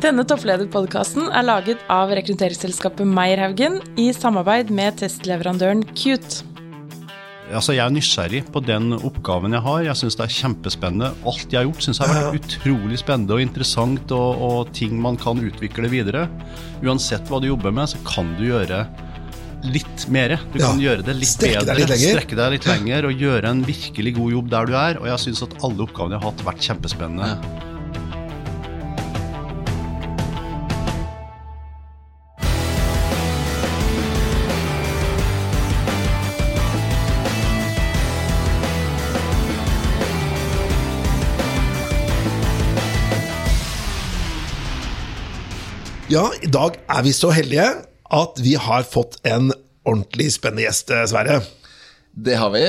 Denne topplederpodkasten er laget av rekrutteringsselskapet Meierhaugen i samarbeid med testleverandøren Cute. Altså, jeg er nysgjerrig på den oppgaven jeg har. Jeg syns det er kjempespennende. Alt jeg har gjort, syns jeg har vært utrolig spennende og interessant, og, og, ting man kan utvikle videre. Uansett hva du jobber med, så kan du gjøre litt mer. Du kan gjøre det litt strekke bedre, deg litt strekke deg litt lenger og gjøre en virkelig god jobb der du er. Og jeg syns at alle oppgavene jeg har hatt, har vært kjempespennende. Ja, i dag er vi så heldige at vi har fått en ordentlig spennende gjest, eh, Sverre. Det har vi.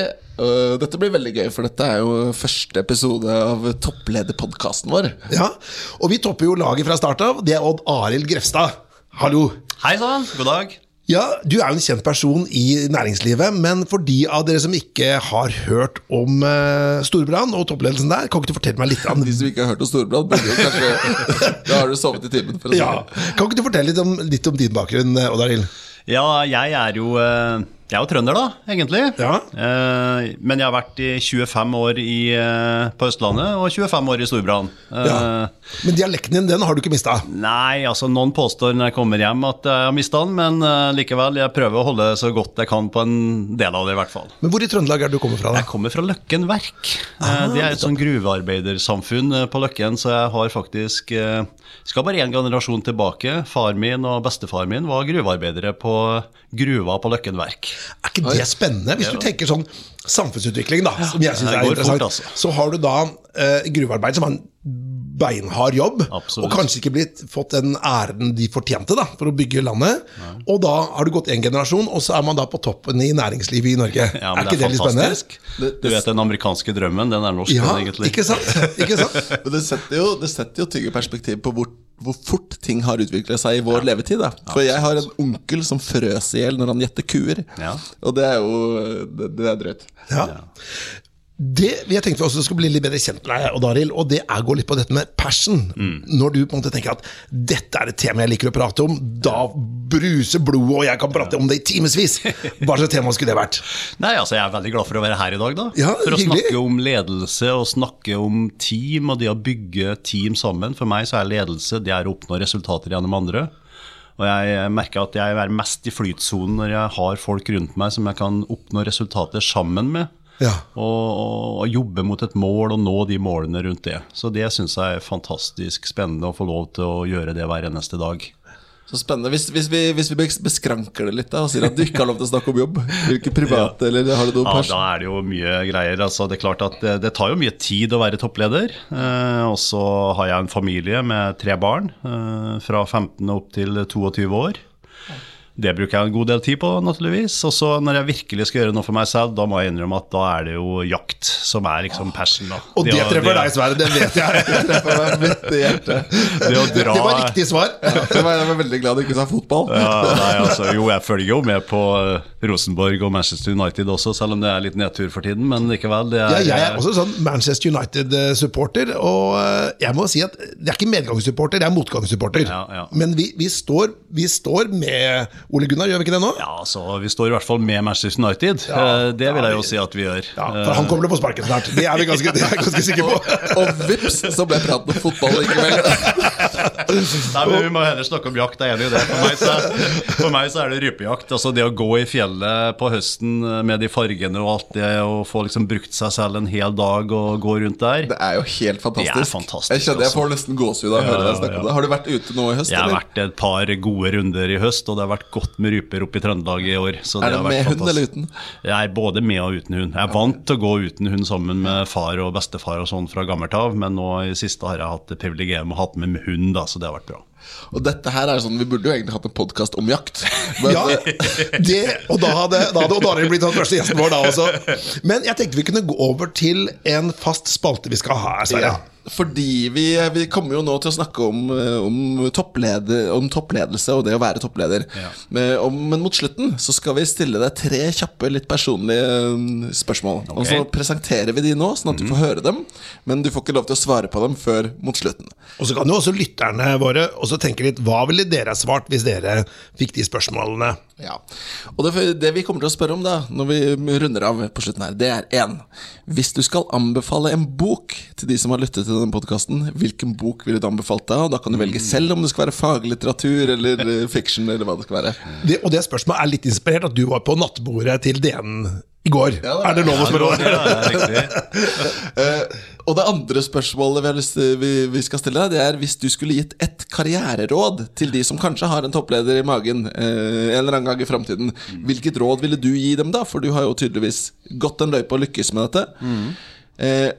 Dette blir veldig gøy, for dette er jo første episode av topplederpodkasten vår. Ja, Og vi topper jo laget fra start av. Det er Odd Arild Grefstad. Hallo. Hei sann, god dag. Ja, Du er jo en kjent person i næringslivet, men for de av dere som ikke har hørt om uh, Storbrann og toppledelsen der, kan ikke du fortelle meg litt om De som ikke har hørt om Storbrann, burde jo kanskje Da har du sovet i timen. For å si ja. Kan ikke du fortelle litt om, litt om din bakgrunn, eh, Odd Arild? Ja, jeg er jo eh, jeg er jo trønder, da, egentlig. Ja. Eh, men jeg har vært i 25 år i, eh, på Østlandet og 25 år i Storbrann. Eh, Ja. Men dialekten din, den har du ikke mista? Nei, altså noen påstår når jeg kommer hjem at jeg har mista den, men eh, likevel, jeg prøver å holde så godt jeg kan på en del av det, i hvert fall. Men hvor i Trøndelag er du kommer fra? da? Jeg kommer fra Løkken Verk. Eh, det er et sånn gruvearbeidersamfunn eh, på Løkken, så jeg har faktisk Skal bare én generasjon tilbake. Far min og bestefar min var gruvearbeidere på gruva på Løkken Verk. Er ikke det spennende? Hvis du tenker sånn samfunnsutvikling, da, som jeg syns er interessant, altså. så har du da eh, gruvearbeid som er en beinhard jobb, Absolutt. og kanskje ikke blitt, fått den æren de fortjente da, for å bygge landet. Og da har du gått en generasjon, og så er man da på toppen i næringslivet i Norge. Ja, er ikke det, litt spennende? Du vet den amerikanske drømmen, den er norsk, Ja, den, egentlig. ikke sant? Ikke sant? Men det setter jo, det setter jo ting perspektiv på hvor, hvor fort ting har utviklet seg i vår levetid. Da. For jeg har en onkel som frøs i hjel når han gjetter kuer. Ja. Og det er jo Det, det er drøyt. Ja. Det, jeg tenkte vi også skulle bli litt bedre kjent med deg, og Arild, og det er gå litt på dette med passion. Når du på en måte tenker at dette er et tema jeg liker å prate om, da bruser blodet, og jeg kan prate om det i timevis. Hva slags tema skulle det vært? Nei, altså Jeg er veldig glad for å være her i dag. da Ja, For å hyggelig. snakke om ledelse og snakke om team og det å bygge team sammen. For meg så er ledelse det er å oppnå resultater gjennom andre. Og jeg merker at jeg er mest i flytsonen når jeg har folk rundt meg som jeg kan oppnå resultater sammen med. Ja. Og, og, jobbe mot et mål og nå de målene rundt det. Så det syns jeg er fantastisk spennende å få lov til å gjøre det hver eneste dag. Så spennende. Hvis, hvis, vi, hvis vi beskranker det litt da, og sier at du ikke har lov til å snakke om jobb, hvilke private, eller har du noe Ja, da er det jo mye greier. Altså, det er klart at det, det tar jo mye tid å være toppleder. Eh, og så har jeg en familie med tre barn, eh, fra 15 opp til 22 år. Det bruker jeg en god del tid på, naturligvis. Og så når jeg virkelig skal gjøre noe for meg selv, da må jeg innrømme at da er det jo jakt som er liksom passion. Da. Og det treffer deg, Sverre, det vet jeg. Det treffer meg midt i hjertet. Det å dra Det var riktig svar. Det var, jeg var veldig glad du ikke sa fotball. Ja, nei, altså, jo, jeg følger jo med på eh, Rosenborg og Manchester United også, selv om det er litt nedtur for tiden. Men likevel. Det Ja, er, jeg er også sånn Manchester United-supporter, og eh, jeg må si at det er ikke medgangssupporter, det er motgangssupporter. Ja, ja. Men vi, vi, står, vi står med Ole Gunnar, gjør vi ikke det nå? Ja, så Vi står i hvert fall med Manchester United. Ja, Eh, det vil jeg jo si at vi gjør. Ja, For han kommer til å få sparken snart. Det er vi ganske, det er ganske sikre på. Og vips, så ble praten om fotball likevel. Nei, men Vi må heller snakke om jakt, jeg er enig i det. For meg, så, for meg så er det rypejakt. Altså Det å gå i fjellet på høsten med de fargene og alt det, og få liksom brukt seg selv en hel dag og gå rundt der. Det er jo helt fantastisk. Det er fantastisk, jeg kjenner jeg altså. får nesten gåsehud av å høre deg snakke om det. Har du vært ute nå i høst? Jeg har eller? vært et par gode runder i høst, og det har vært godt med ryper oppe i Trøndelag i år. Så Er det har vært med hund eller uten? Jeg er både med og uten hund. Jeg er vant til å gå uten hund sammen med far og bestefar og sånn fra gammelt av, men nå i siste har jeg hatt det privilegiet med å ha med hund, da, så det har vært bra. Og dette her er sånn, Vi burde jo egentlig hatt en podkast om jakt. Men, Ja, det, og da hadde, da hadde Odd Arild blitt den første gjesten vår da også. Men jeg tenkte vi kunne gå over til en fast spalte vi skal ha her, Sverre. Ja, fordi vi, vi kommer jo nå til å snakke om, eh, om, toppleder, om toppledelse og det å være toppleder. Men, om, men mot slutten så skal vi stille deg tre kjappe, litt personlige spørsmål. spørsmål. Og så presenterer vi de nå, sånn at du får høre dem. Men du får ikke lov til å svare på dem før mot slutten. Og så kan jo også lytterne våre også tenke litt Hva ville dere svart hvis dere fikk de spørsmålene? Ja, og det, det vi kommer til å spørre om da Når vi runder av på slutten her Det er en Hvis du skal anbefale en bok Til de som har lyttet til denne podcasten Hvilken bok ville du anbefalt da? Og da kan du velge selv om det skal være faglitteratur Eller eh, fiction eller hva det skal være Det, og det spørsmålet er litt inspirert at du var på nattbordet til DN i går. Ja, det er- er det lov å spørre om? Ja, det. Eh, Og det andre spørsmålet vi, lyst vi, vi skal stille deg Det er hvis du skulle gitt ett karriereråd Til de som kanskje har en toppleder i magen eh, En eller annen gang i fremtiden Hvilket råd ville du gi dem da? For du har jo tydeligvis gått en løype og lykkes med dette eh,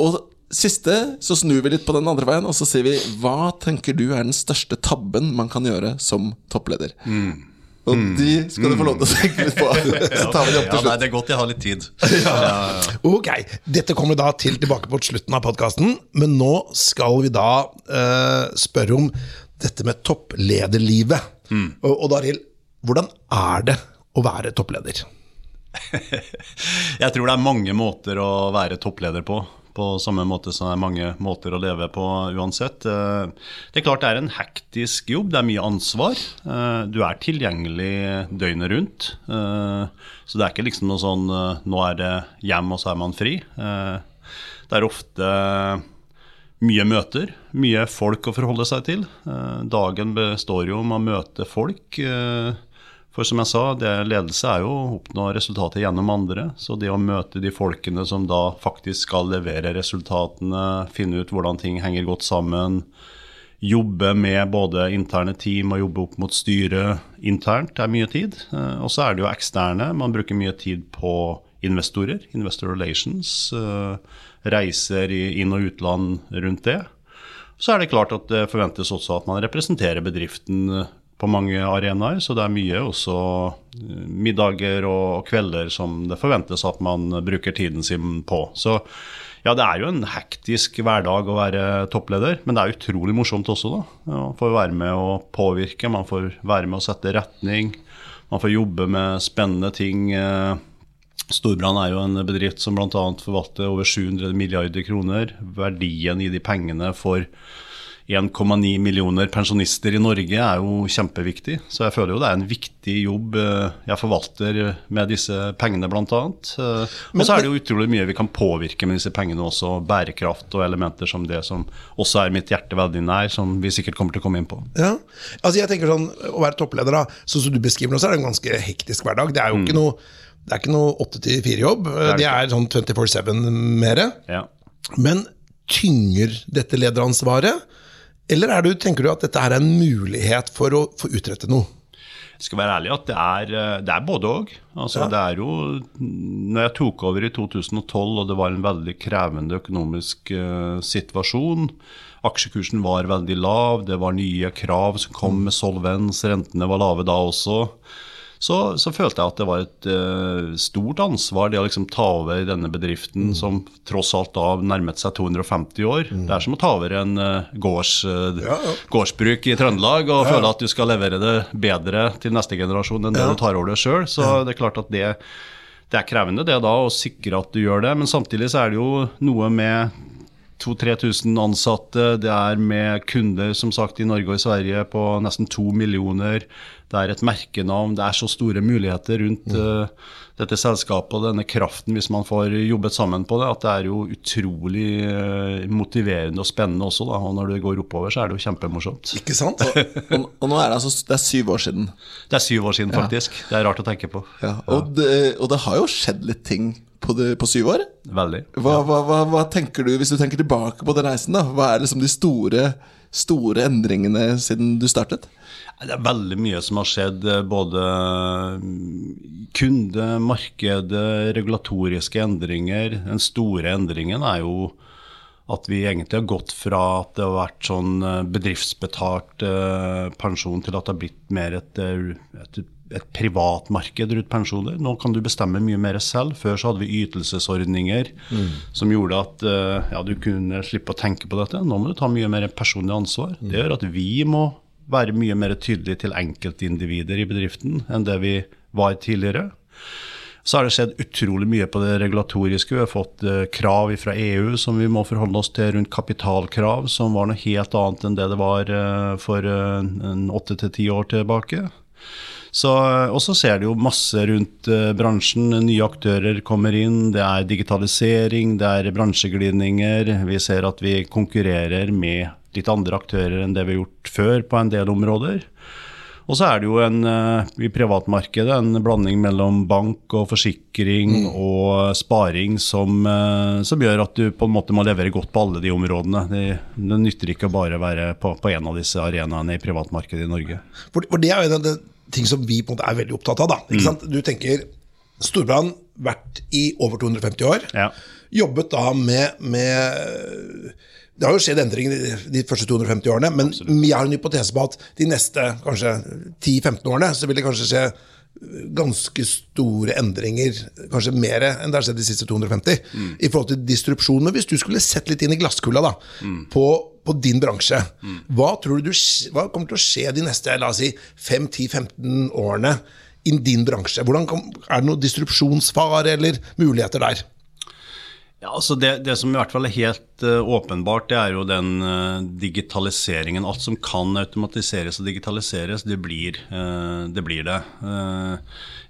Og siste, så snur vi litt på den andre veien Og så sier vi Hva tenker du er den største tabben man kan gjøre som toppleder? Og de skal du få lov til å tenke litt på Så tar vi det opp Ja, til nei, slutt det er godt jeg har litt tid. Ok, dette kommer vi da til tilbake på slutten av podkasten, men nå skal vi da uh, spørre om dette med topplederlivet. Og, og Daril, hvordan er det å være toppleder? Jeg tror det er mange måter å være toppleder på. På samme måte som det er mange måter å leve på uansett. Eh, Det er klart det er en hektisk jobb, det er mye ansvar. Eh, Du er tilgjengelig døgnet rundt. Eh, Så det er ikke liksom noe sånn nå er det hjem, og så er man fri. Det er ofte mye møter, mye folk å forholde seg til. Dagen består jo om å møte folk. For som jeg sa, det, ledelse er jo å oppnå resultater gjennom andre. Så det å møte de folkene som da faktisk skal levere resultatene, finne ut hvordan ting henger godt sammen, jobbe med både interne team og jobbe opp mot styret internt, det er mye tid. Eh, Og så er det jo eksterne. Man bruker mye tid på investorer, investor relations, eh, reiser i inn- og utland rundt det. Så er det klart at det forventes også at man representerer bedriften på mange arenaer, så det er mye også eh, middager og kvelder som det forventes at man bruker tiden sin på. Så ja, det er jo en hektisk hverdag å være toppleder, men det er utrolig morsomt også, da. Man får være med å påvirke, man får være med å sette retning, man får jobbe med spennende ting. eh, Storbrann er jo en bedrift som bl.a. forvalter over 700 milliarder kroner. Verdien i de pengene for 1,9 millioner pensjonister i Norge er jo kjempeviktig. Så jeg føler jo det er en viktig jobb eh, jeg forvalter med disse pengene, bl.a. Og så er det jo utrolig mye vi kan påvirke med disse pengene også. Bærekraft og elementer som det som også er mitt hjerte veldig nær, som vi sikkert kommer til å komme inn på. Ja, altså jeg tenker sånn, Å være toppleder, da, sånn som du beskriver nå, så er det en ganske hektisk hverdag. Det er jo ikke noe det er ikke noe 8-4-jobb. Mm. er det Det er sånn 24-7 mere. Ja. Men tynger dette lederansvaret? Eller er du, tenker du at dette er en mulighet for å få utrette noe? Jeg skal være ærlig at det er, eh, det er både òg. Altså, Det er jo Når jeg tok over i 2012 og det var en veldig krevende økonomisk uh, situasjon Aksjekursen var veldig lav, det var nye krav som kom med solvens, rentene var lave da også. Så, så følte jeg at det var et uh, stort ansvar det å liksom ta over denne bedriften som tross alt da nærmet seg 250 år. Det er som å ta over en uh, gårds, eh, gårdsbruk i Trøndelag og føle at du skal levere det bedre til neste generasjon enn det du tar over det sjøl. Så det er klart at det, det er krevende det da å sikre at du gjør det. Men samtidig så er det jo noe med 2000-3000 ansatte, det er med kunder som sagt i Norge og i Sverige på nesten to millioner. Det er et merkenavn, det er så store muligheter rundt uh, dette selskapet og denne kraften hvis man får jobbet sammen på det, at det er jo utrolig uh, motiverende og spennende også. Da. Og når det går oppover, så er det jo kjempemorsomt. Ikke sant? og, og nå er det altså Det er syv år siden. Det er syv år siden, faktisk. Det er rart å tenke på. Ja, og, det, og det har jo skjedd litt ting på, det, på syv år. Veldig. Hva, hva, hva, hva tenker du, hvis du tenker tilbake på den reisen, da? Hva er liksom de store, store endringene siden du startet? Det er veldig mye som har skjedd. eh, Både mm, kunde, markedet, regulatoriske endringer. Den store endringen er jo at vi egentlig har gått fra at det har vært sånn eh, bedriftsbetalt eh, pensjon, til at det har blitt mer et, et, et privat marked rundt pensjoner. Nå kan du bestemme mye mer selv. Før så hadde vi ytelsesordninger som gjorde at eh, ja, du kunne slippe å tenke på dette. Nå må du ta mye mer personlig ansvar. Det gjør at vi må være mye mer tydelige til enkeltindivider i bedriften enn det vi var tidligere. Så har det skjedd utrolig mye på det regulatoriske. Vi har fått eh, krav fra EU som vi må forholde oss til rundt kapitalkrav, som var noe helt annet enn det det var eh, for åtte til ti år tilbake. Så, og så ser du jo masse rundt eh, bransjen. Nye aktører kommer inn. Det er digitalisering, det er bransjeglidninger. Vi ser at vi konkurrerer med litt andre aktører enn det vi har gjort før på en del områder. Og så er det jo en, eh, i privatmarkedet en blanding mellom bank og forsikring og sparing som, eh, som gjør at du på en måte må levere godt på alle de områdene. Det, det nytter ikke å bare være på, på en av disse arenaene i privatmarkedet i Norge. For, for det er jo det, av de ting som vi på en måte er veldig opptatt av. da, ikke sant? Du tenker Storbrann, vært i over 250 år. Ja. Jobbet da med, med Det har jo skjedd endringer de, første 250 årene, men jeg har en hypotese på at de neste kanskje 10-15 årene så vil det kanskje skje ganske store endringer, kanskje mer enn det har skjedd de siste 250, i forhold til distrupsjon. Men hvis du skulle sett litt inn i glasskula da, på, på din bransje, hva tror du hva kommer til å skje de neste la oss si, 5-10-15 årene i din bransje? Hvordan er det noe distrupsjonsfare eller muligheter der? Ja, altså det, det som i hvert fall er helt uh, åpenbart, det er jo den uh, digitaliseringen. Alt som kan automatiseres og digitaliseres, det blir uh, det. Blir det.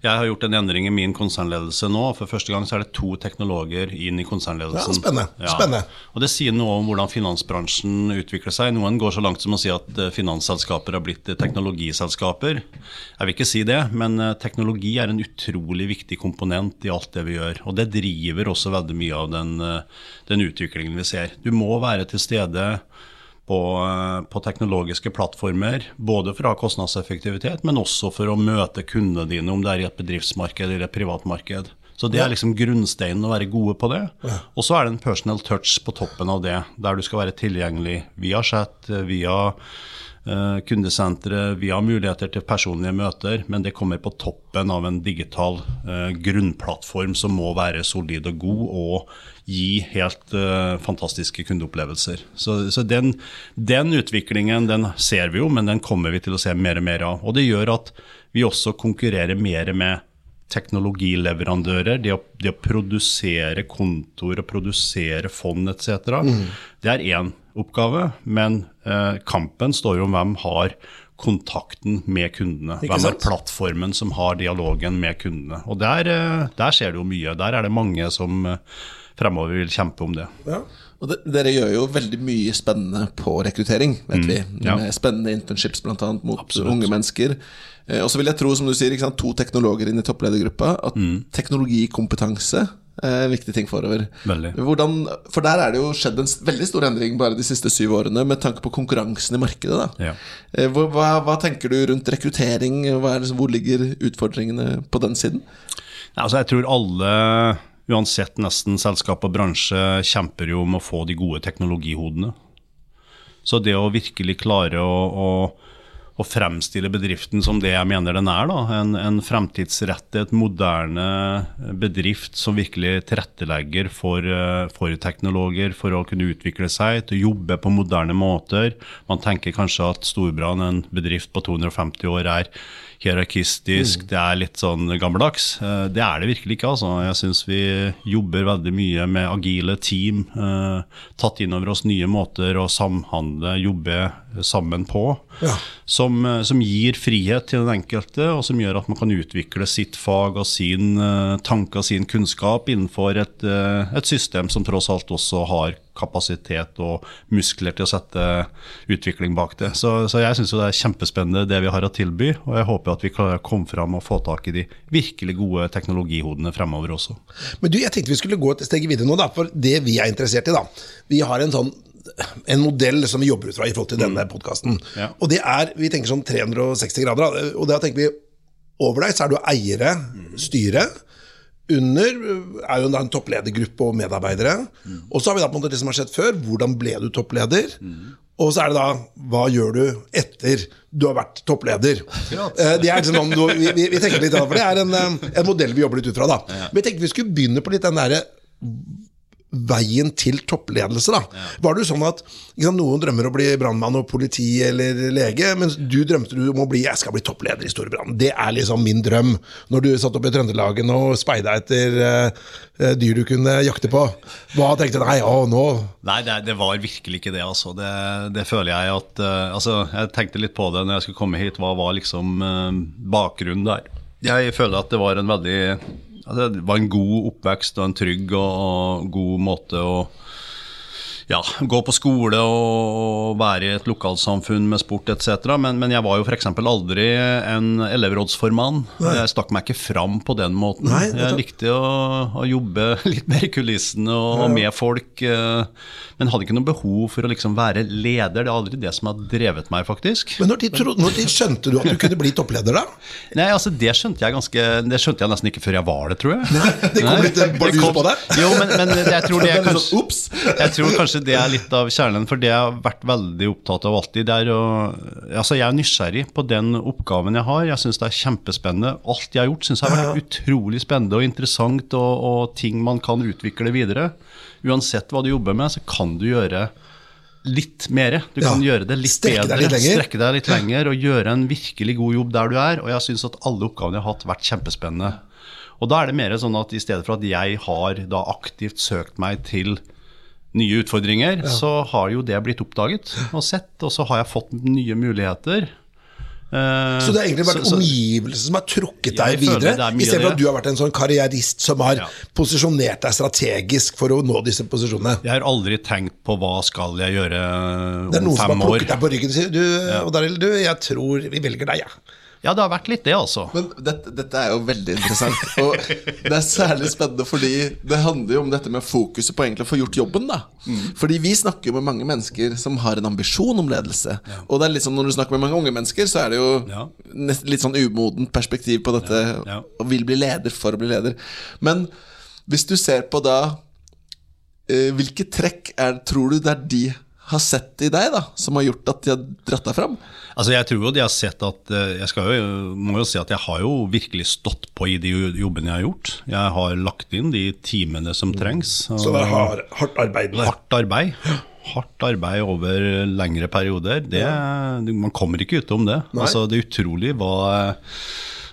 Jeg har gjort en endring i min konsernledelse nå. For første gang så er det to teknologer inn i konsernledelsen. Ja, spennende, spennende. Og Det sier noe om hvordan finansbransjen utvikler seg. Noen går så langt som å si at finansselskaper har blitt teknologiselskaper. Jeg vil ikke si det, men teknologi er en utrolig viktig komponent i alt det vi gjør. Og det driver også veldig mye av den, eh, den utviklingen vi ser. Du må være til stede på, eh, på teknologiske plattformer, både for å ha kostnadseffektivitet, men også for å møte kundene dine, om det er i et bedriftsmarked eller et privatmarked. Så Det er liksom grunnsteinen å være gode på det. Og så er det en personal touch på toppen av det, der du skal være tilgjengelig via chat, via eh, Vi har muligheter til personlige møter, men det kommer på toppen av en digital eh, grunnplattform som må være solid og god og gi helt eh, fantastiske kundeopplevelser. Så, så den, den utviklingen den ser vi jo, men den kommer vi til å se mer og mer av. Og det gjør at vi også konkurrerer mer med teknologileverandører, det å, det å produsere kontor og produsere fond etc., det er én oppgave. Men eh, kampen står jo om hvem har kontakten med kundene. Ikke hvem er plattformen som har dialogen med kundene. Og der, eh, der skjer det jo mye. Der er det mange som eh, fremover vil kjempe om det. Ja. Og de, Dere gjør jo veldig mye spennende på rekruttering, vet vi. ja. Med spennende internships annet mot Absolutt. unge mennesker. Eh, og så vil jeg tro, som du sier, ikke sant, to teknologer inn i toppledergruppa, at teknologikompetanse en viktig ting forover. Hvordan, for der er det jo skjedd en veldig stor endring bare de siste syv årene, med tanke på konkurransen i markedet. Ja. Eh, hva, hva tenker du rundt rekruttering? Hva er, det- hvor ligger utfordringene på den siden? Altså, jeg tror alle, uansett nesten selskap og bransje, kjemper jo om å få de gode teknologihodene. Så det å virkelig klare å, å, å fremstille bedriften som det jeg mener den er, da, en, en fremtidsrettet, moderne bedrift som virkelig tilrettelegger for, eh, for teknologer for å kunne utvikle seg, til å jobbe på moderne måter. Man tenker kanskje at Storbrann, en bedrift på 250 år, er hierarkistisk, det er litt sånn gammeldags. Eh, Det er det virkelig ikke. altså. Jeg syns vi jobber veldig mye med agile team. eh, Tatt inn over oss nye måter å samhandle, jobbe sammen på. Ja. Som, eh, som gir frihet til den enkelte, og som gjør at man kan utvikle sitt fag og sin eh, tanke og sin kunnskap innenfor et, eh, et system som tross alt også har kapasitet og muskler til å sette utvikling bak det. Så, så jeg syns det er kjempespennende det vi har å tilby, og jeg håper at vi klarer å komme fram og få tak i de virkelig gode teknologihodene fremover også. Men du, jeg tenkte vi skulle gå et steg videre nå, da, for det vi er interessert i, da. Vi har en sånn en modell som vi jobber ut fra i forhold til denne podkasten. Ja. Og det er, vi tenker sånn 360 grader, og da tenker vi over deg så er du eiere, styre. under er jo en toppledergruppe og medarbeidere. Og så har vi da på en måte det som har skjedd før. Hvordan ble du toppleder? Og så er det da hva gjør du etter du har vært toppleder? Ja. Det er liksom vi, vi, vi tenker litt, da, for det er en, eh, en modell vi jobber litt ut fra. da Men jeg tenkte vi skulle begynne på litt den derre veien til toppledelse. da Var det jo sånn at sant, Noen drømmer å bli brannmann og politi eller lege, mens du drømte du om å bli jeg skal bli toppleder i Storebrand. Det er liksom min drøm. Når du satt oppe i Trøndelagen og speida etter eh, dyr du kunne jakte på. Hva tenkte du? Nei, å, nå Nei, det, det var virkelig ikke det, altså. Det, det føler jeg at uh, Altså, jeg tenkte litt på det når jeg skulle komme hit. Hva var liksom uh, bakgrunnen der? Jeg føler at det var en veldig altså, Det var en god oppvekst og en trygg og, og god måte å ja, gå på skole og være i et lokalsamfunn med sport etc. Men, men jeg var jo f.eks. aldri en elevrådsformann. Jeg stakk meg ikke fram på den måten. Nei, jeg likte å, å jobbe litt mer i kulissene og, og med folk. eh, Men hadde ikke noe behov for å liksom være leder. Det er aldri det som har drevet meg, faktisk. Men når de, tro, når de skjønte du at du kunne bli toppleder, da? Nei, altså Det skjønte jeg ganske Det skjønte jeg nesten ikke før jeg var det, tror jeg. Nei, det kom Nei, litt bardus på deg? Jo, men, men jeg tror det litt kanskje sånn. Jeg tror kanskje det er litt av kjernen, for det jeg har vært veldig opptatt av alltid, det er å Altså, jeg er nysgjerrig på den oppgaven jeg har. Jeg syns det er kjempespennende. Alt jeg har gjort, syns jeg har vært utrolig spennende og interessant, og, og ting man kan utvikle videre. Uansett hva du jobber med, så kan du gjøre litt mer. Du Ja, kan gjøre det litt strekke deg litt strekke deg litt lenger og gjøre en virkelig god jobb der du er. Og jeg syns at alle oppgavene jeg har hatt, vært kjempespennende. Og da er det mer sånn at i stedet for at jeg har da aktivt søkt meg til nye utfordringer, så har jo det blitt oppdaget og sett, og så har jeg fått nye muligheter. Uh, Så det har egentlig vært omgivelsene som har trukket deg videre, er istedenfor at du har vært en sånn karrierist som har Ja. posisjonert deg strategisk for å nå disse posisjonene. Jeg har aldri tenkt på hva skal jeg gjøre om fem år. Det er noen som har har år. deg på ryggen og sier du, Odd Arild, du, jeg tror vi velger deg, jeg. Ja, det har vært litt det, altså. Men dette, dette er jo veldig interessant. Og det er særlig spennende fordi det handler jo om dette med fokuset på egentlig å få gjort jobben. da Fordi vi snakker jo med mange mennesker som har en ambisjon om ledelse. Og det er litt sånn når du snakker med mange unge mennesker, så er det jo Ja. litt sånn umodent perspektiv på dette. Ja. Og vil bli leder for å bli leder. Men hvis du ser på da eh, Hvilke trekk er, tror du det er de har sett i deg, da som har gjort at de har dratt deg fram? Altså jeg tror jo de har sett at eh, Jeg skal jo, må jo si at jeg har jo virkelig stått på i de jobbene jeg har gjort. Jeg har lagt inn de timene som trengs. Så det er hard, hardt arbeidende. Hardt arbeid. Hardt arbeid over lengre perioder. Det, Man kommer ikke utenom det. Altså, det er utrolig hva,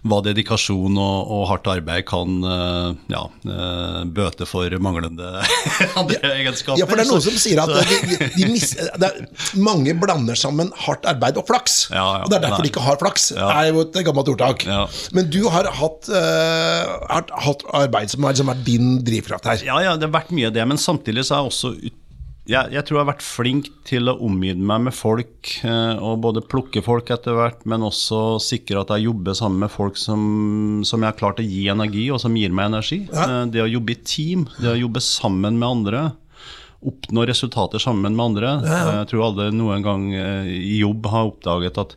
hva dedikasjon og, og hardt arbeid kan eh, ja, eh, bøte for manglende andre egenskaper. Ja, for det er noen som sier at de, de, de mis, er, mange blander sammen hardt arbeid og flaks. Ja, ja. og det er derfor Nei. de ikke har flaks. Ja. er jo et gammelt ordtak. Ja. Men du har hatt, uh, hatt, hatt arbeid som har liksom vært din drivkraft her. Ja, ja, det har vært mye av det, men samtidig så er jeg også ut- jeg, jeg tror jeg har vært flink til å omgi meg med folk, eh, og både plukke folk etter hvert, men også sikre at jeg jobber sammen med folk som, som jeg har klart å gi energi, og som gir meg energi. Ja. Eh, Det å jobbe i team, det å jobbe sammen med andre, oppnå resultater sammen med andre. Jeg tror alle noen gang eh, i jobb har oppdaget at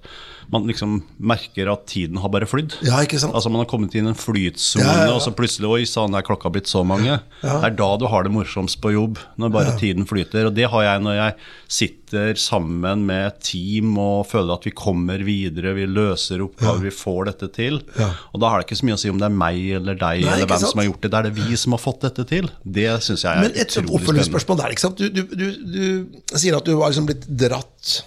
man liksom merker at tiden har bare flydd. Ja, ikke sant? Altså Man har kommet inn i en flytsone, Ja, ja, og så plutselig Oi sann, er klokka blitt så mange? Det er da du har det morsomst på jobb, når bare tiden flyter. Og det har jeg når jeg sitter sammen med et team og føler at vi kommer videre, vi løser oppgaver, vi får dette til. Ja. Og da har det ikke så mye å si om det er meg eller deg Nei, eller hvem sant? som har gjort det. Da er det vi som har fått dette til. Det syns jeg er utrolig spennende. Men et oppfølgingsspørsmål der, ikke sant? Du, du, du, du sier at du har liksom blitt dratt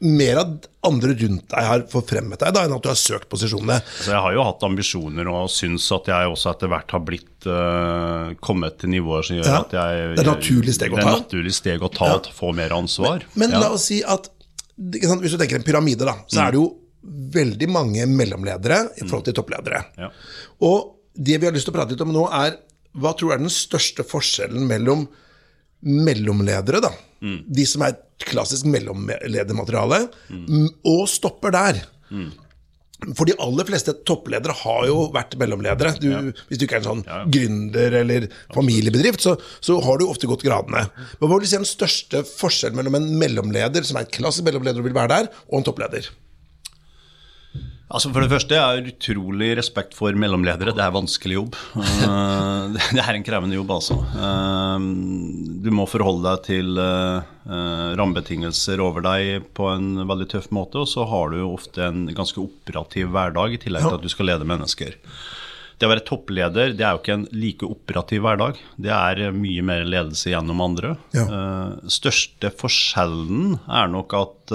mer av andre rundt deg har forfremmet deg, da, enn at du har søkt posisjonene. Altså, jeg har jo hatt ambisjoner og syns at jeg også etter hvert har blitt uh, kommet til nivåer som gjør Ja, at jeg det er naturlig steg å ta. Det er naturlig steg å ta, Ja. og få mer ansvar. Men Ja. la oss si at sant, Hvis du tenker en pyramide, da, så er det jo veldig mange mellomledere i forhold til toppledere. Ja. Og det vi har lyst til å prate litt om nå, er hva tror du er den største forskjellen mellom mellomledere, da, de som er klassisk mellomledermateriale, Mm. og stopper der? For de aller fleste toppledere har jo vært mellomledere. Du, Hvis du ikke er en sånn gründer eller familiebedrift, så, så har du ofte gått gradene. Men Hva vil du si er den største forskjellen mellom en mellomleder, som er en klassisk mellomleder og vil være der, og en toppleder? Altså For det første jeg har utrolig respekt for mellomledere. Det er vanskelig jobb. Eh, det er en krevende jobb, altså. Eh, Du må forholde deg til eh, rammebetingelser over deg på en veldig tøff måte, og så har du ofte en ganske operativ hverdag i tillegg til at du skal lede mennesker. Det å være toppleder det er jo ikke en like operativ hverdag. Det er mye mer ledelse gjennom andre. Ja. Største forskjellen er nok at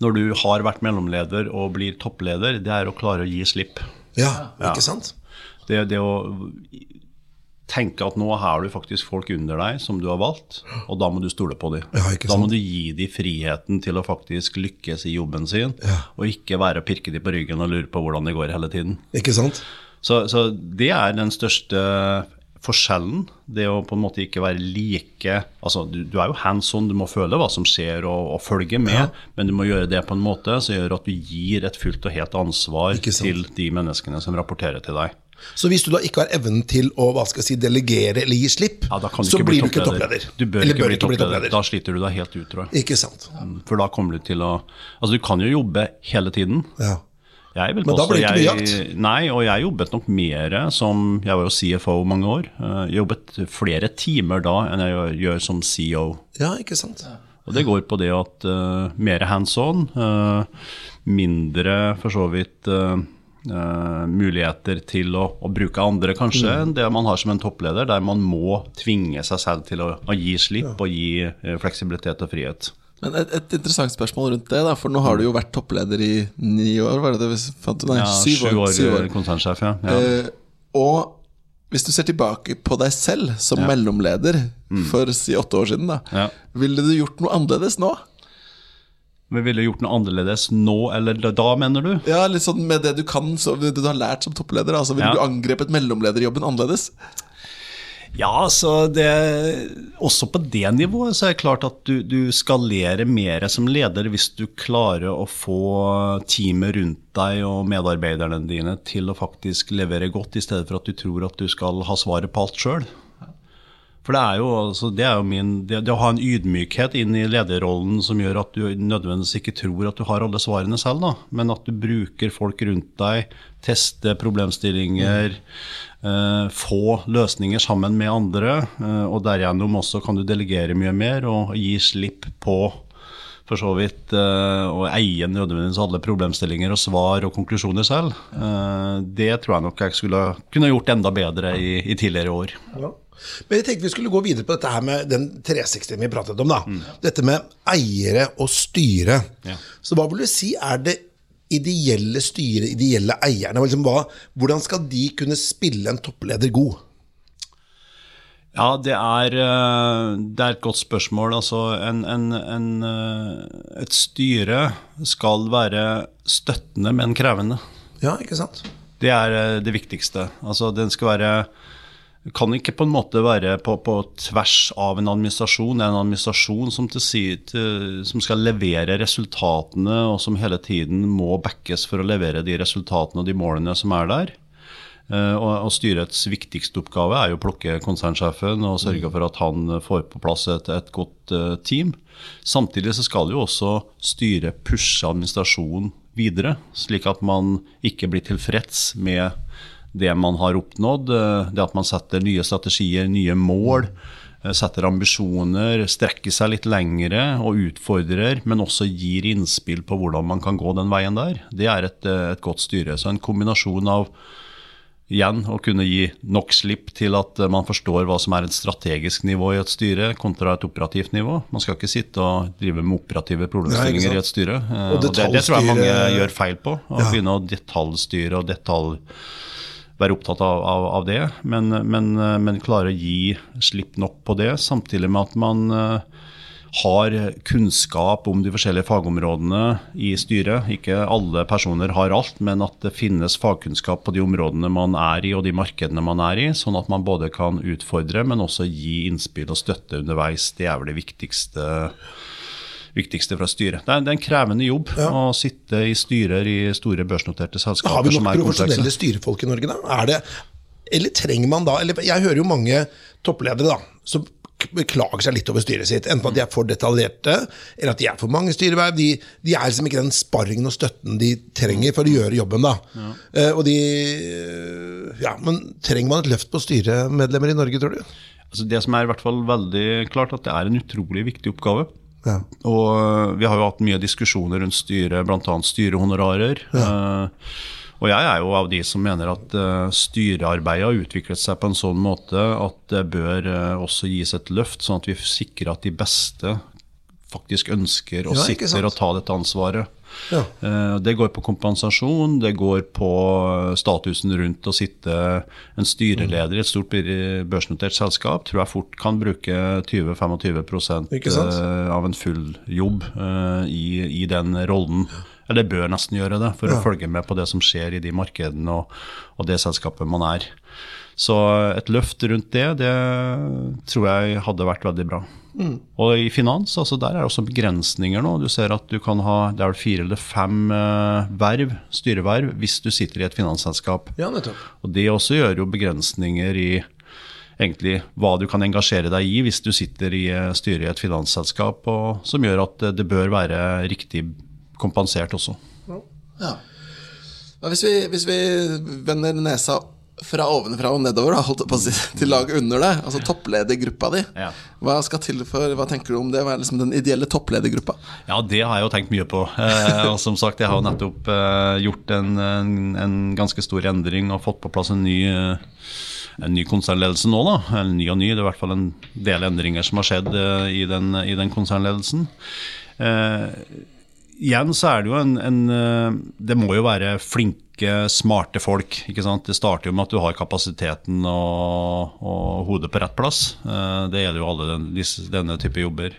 når du har vært mellomleder og blir toppleder, det er å klare å gi slipp. Ja, Ja. ikke sant? Det, det å tenke at nå har du faktisk folk under deg som du har valgt, og da må du stole på dem. Ja, ikke da må du gi dem friheten til å faktisk lykkes i jobben sin, Ja. og ikke være og pirke dem på ryggen og lure på hvordan det går hele tiden. Ikke sant? Så, så det er den største forskjellen. Det å på en måte ikke være like altså Du, du er jo hands on, du må føle hva som skjer og, og følge med, men du må gjøre det på en måte som gjør at du gir et fullt og helt ansvar til de menneskene som rapporterer til deg. Så hvis du da ikke har evnen til å hva skal jeg si, delegere eller gi slipp, Ja, så blir bli du ikke toppleder. Du bør, eller ikke, bli toppleder. Da sliter du deg helt ut, tror jeg. Ikke sant. For da kommer du til å Altså, du kan jo jobbe hele tiden. Ja. Men da ble blir det ikke mye jakt? Nei, og jeg jobbet nok mer som Jeg var jo CFO mange år. Eh, Jeg jobbet flere timer da enn jeg gjør, som CEO. ja, ikke sant. Og det går på det at uh, mer hands on, uh, mindre for så vidt uh, eh, muligheter til å, å bruke andre, kanskje, enn det man har som en toppleder, der man må tvinge seg selv til å, å gi slipp og gi eh, fleksibilitet og frihet. Men et, et interessant spørsmål rundt det, da, for nå har du jo vært toppleder i ni år, var det det vi fant ut? Nei, Ja, syv år. Syv år. eh, konsernsjef, ja. ja. Eh, og hvis du ser tilbake på deg selv som mellomleder for si åtte år siden, da, Ja. ville du gjort noe annerledes nå? Vi ville gjort noe annerledes nå eller da, mener du? Ja, litt sånn med det du kan, så, det du har lært som toppleder. Altså, ville Ja. du angrepet mellomlederjobben annerledes? Ja, så det Også på det nivået så er det klart at du, du skalerer mer som leder hvis du klarer å få teamet rundt deg og medarbeiderne dine til å faktisk levere godt, i stedet for at du tror at du skal ha svaret på alt sjøl. For det er jo, altså, det er jo min, det, det å ha en ydmykhet inn i lederrollen som gjør at du nødvendigvis ikke tror at du har alle svarene selv, da, men at du bruker folk rundt deg, teste problemstillinger, eh, få løsninger sammen med andre, eh, og derigjennom også kan du delegere mye mer og gi slipp på for så vidt eh, å eie nødvendigvis alle problemstillinger og svar og konklusjoner selv. Eh, det tror jeg nok jeg skulle kunne gjort enda bedre i, i tidligere år. Ja. Men jeg tenkte vi skulle gå videre på dette her med den 360 vi pratet om. da. Dette med eiere og styre. Ja. Så hva vil du si er det ideelle styret, ideelle eierne? Liksom, hva, hvordan skal de kunne spille en toppleder god? Ja, det er, eh, det er et godt spørsmål. Altså, en, en, en, eh, et styre skal være støttende, men krevende. Ja, ikke sant? Det er eh, det viktigste. Altså, den skal være kan ikke på en måte være på, på tvers av en administrasjon. Det er en administrasjon som, til, som skal levere resultatene, og som hele tiden må backes for å levere de resultatene og de målene som er der. Eh, Og, og styrets viktigste oppgave er jo å plukke konsernsjefen og sørge for at han får på plass et, et godt eh, team. Samtidig så skal jo også styret pushe administrasjonen videre, slik at man ikke blir tilfreds med det man har oppnådd. eh, Det at man setter nye strategier, nye mål, eh, setter ambisjoner, strekker seg litt lengre og utfordrer, men også gir innspill på hvordan man kan gå den veien der. Det er et, eh, et godt styre. Så en kombinasjon av igjen å kunne gi nok slipp til at man forstår hva som er et strategisk nivå i et styre, kontra et operativt nivå. Man skal ikke sitte og drive med operative problemstillinger Nei, i et styre. Og Og det, det tror jeg mange gjør feil på. Å Ja. begynne å detaljstyre og detalj være opptatt av, av, av det, men, men, men klare å gi slipp nok på det, samtidig med at man eh, har kunnskap om de forskjellige fagområdene i styret. Ikke alle personer har alt, men at det finnes fagkunnskap på de områdene man er i og de markedene man er i, sånn at man både kan utfordre, men også gi innspill og støtte underveis. Det er vel det viktigste viktigste fra styret. Det er, det er en krevende jobb å sitte i styrer i store børsnoterte selskaper Har vi nok profesjonelle styrefolk i Norge, da? Er det, eller trenger man da eller Jeg hører jo mange toppledere da, som beklager seg litt over styret sitt. Enten at de er for detaljerte, eller at de er for mange styreverv. De, de er liksom ikke den sparringen og støtten de trenger for å gjøre jobben. da. Eh, og de Ja, men trenger man et løft på styremedlemmer i Norge, tror du? Altså det som er i hvert fall veldig klart, at det er en utrolig viktig oppgave. Ja. Og øh, vi har jo hatt mye diskusjoner rundt styret, bl.a. styrehonorarer. Eh, og jeg er jo av de som mener at uh, styrearbeidet har utviklet seg på en sånn måte at det bør uh, også gis et løft, sånn at vi sikrer at de beste faktisk ønsker og Ja, sitter og tar dette ansvaret. Ja. Eh, Det går på kompensasjon, det går på statusen rundt å sitte en styreleder i et stort børsnotert selskap. Tror jeg fort kan bruke 20-25 Ikke eh, av en full jobb eh, i, i den rollen. Eller bør nesten gjøre det, for å følge med på det som skjer i de markedene og, og det selskapet man er. Så et løft rundt det, det tror jeg hadde vært veldig bra. Og i finans, altså der er det også begrensninger nå. Du ser at du kan ha det er vel fire eller fem eh, verv, styreverv hvis du sitter i et finansselskap. Ja, nettopp. Og det også gjør jo begrensninger i egentlig hva du kan engasjere deg i hvis du sitter i eh, styret i et finansselskap, og, som gjør at det, det bør være riktig kompensert også. Ja. ja Hvis, vi, hvis vi vender nesa fra ovenfra og nedover, da, holdt jeg på å si, til laget under deg, altså toppledergruppa di, Ja. hva skal til for, hva tenker du om det? Hva er liksom den ideelle toppledergruppa? Ja, det har jeg jo tenkt mye på. Eh, og som sagt, jeg har jo nettopp eh, gjort en, en, en ganske stor endring og fått på plass en ny, eh, en ny konsernledelse nå. da. Eller ny og ny, det er i hvert fall en del endringer som har skjedd eh, i, den, i den konsernledelsen. Eh, igjen så er det jo en, en Det må jo være flinke, smarte folk. Det starter jo med at du har kapasiteten og, og hodet på rett plass. Eh, Det gjelder jo alle den, disse, denne type jobber.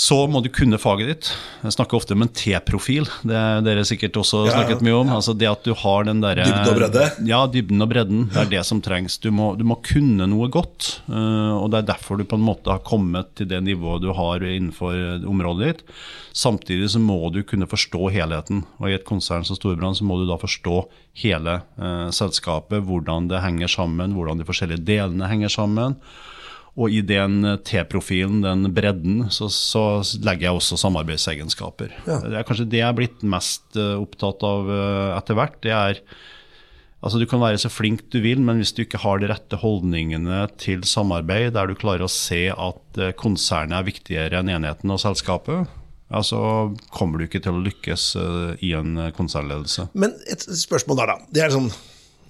Så må du kunne faget ditt. Jeg snakker ofte om en T-profil. Det har dere sikkert også Ja, snakket mye om. Altså det at du har den der, Dybden og bredde. Ja, dybden og bredden. Det er det som trengs. Du må, du må kunne noe godt. eh, og det er derfor du på en måte har kommet til det nivået du har innenfor området ditt. Samtidig så må du kunne forstå helheten. Og i et konsern som Storbrann så må du da forstå hele eh, selskapet, hvordan det henger sammen, hvordan de forskjellige delene henger sammen. Og i den T-profilen, den bredden, så, så legger jeg også samarbeidsegenskaper. Det er kanskje det jeg er blitt mest eh, opptatt av eh, etter hvert. Det er Altså Du kan være så flink du vil, men hvis du ikke har de rette holdningene til samarbeid, der du klarer å se at eh, konsernet er viktigere enn enheten og selskapet, ja, så kommer du ikke til å lykkes i en konsernledelse. Men et spørsmål der, da. Det er sånn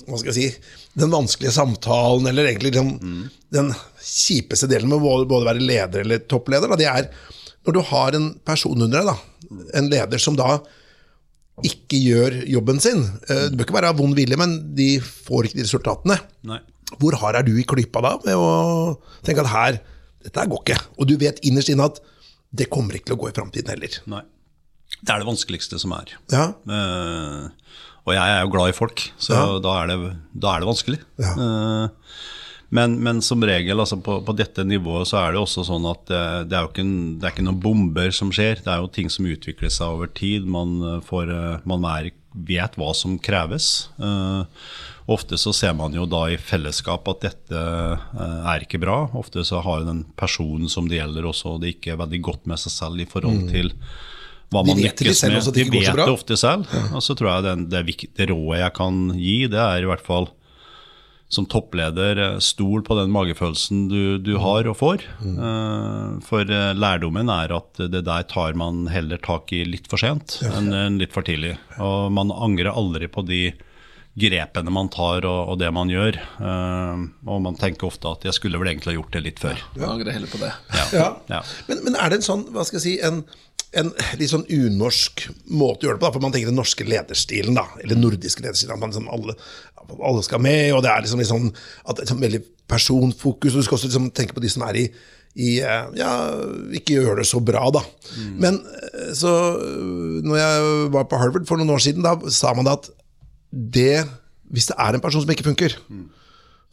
Hva skal jeg si Den vanskelige samtalen, eller egentlig liksom, den kjipeste delen med å både, å være leder eller toppleder, da, det er når du har en person under deg, da. En leder som da ikke gjør jobben sin. Eh, Det bør ikke være av vond vilje, men de får ikke de resultatene. Nei. Hvor hard er du i klypa da, med å tenke at her, dette går ikke. Og du vet innerst inne at det kommer ikke til å gå i framtiden heller. Nei. Det er det vanskeligste som er. Ja, Eh, og jeg er jo glad i folk, så Ja. da, er det, da er det vanskelig. Ja. Eh, men, men som regel altså på, på dette nivået så er det også sånn at det, det er jo ikke, en, det er ikke noen bomber som skjer. Det er jo ting som utvikler seg over tid. Man, eh, får, eh, man er, vet hva som kreves. Eh, ofte så ser man jo da i fellesskap at dette eh, er ikke bra. Ofte så har den personen som det gjelder også det ikke er veldig godt med seg selv i forhold til Mm. De man lykkes selv med. også at det De ikke går så vet bra. det ofte selv. Og så tror jeg det, det, vik- det rådet jeg kan gi, det er i hvert fall som toppleder, eh, stol på den magefølelsen du, du har og får. Mm. For eh, lærdommen er at det der tar man heller tak i litt for sent enn litt for tidlig. Og man angrer aldri på de grepene man tar og, og det man gjør. Eh, Og man tenker ofte at jeg skulle vel egentlig ha gjort det litt før. Du angrer heller på det. Ja. Ja. Men, men er det en sånn, hva skal jeg si, en, en litt sånn unorsk måte å gjøre det på? da? For man tenker den norske lederstilen, da, eller nordiske lederstilen, at man liksom alle, alle skal med, og det er liksom sånn at sånn veldig personfokus, og du skal også liksom tenke på de som er i, i eh, ja, ikke gjør det så bra, da. Men eh, så når jeg var på Harvard for noen år siden, da sa man at det, hvis det er en person som ikke funker,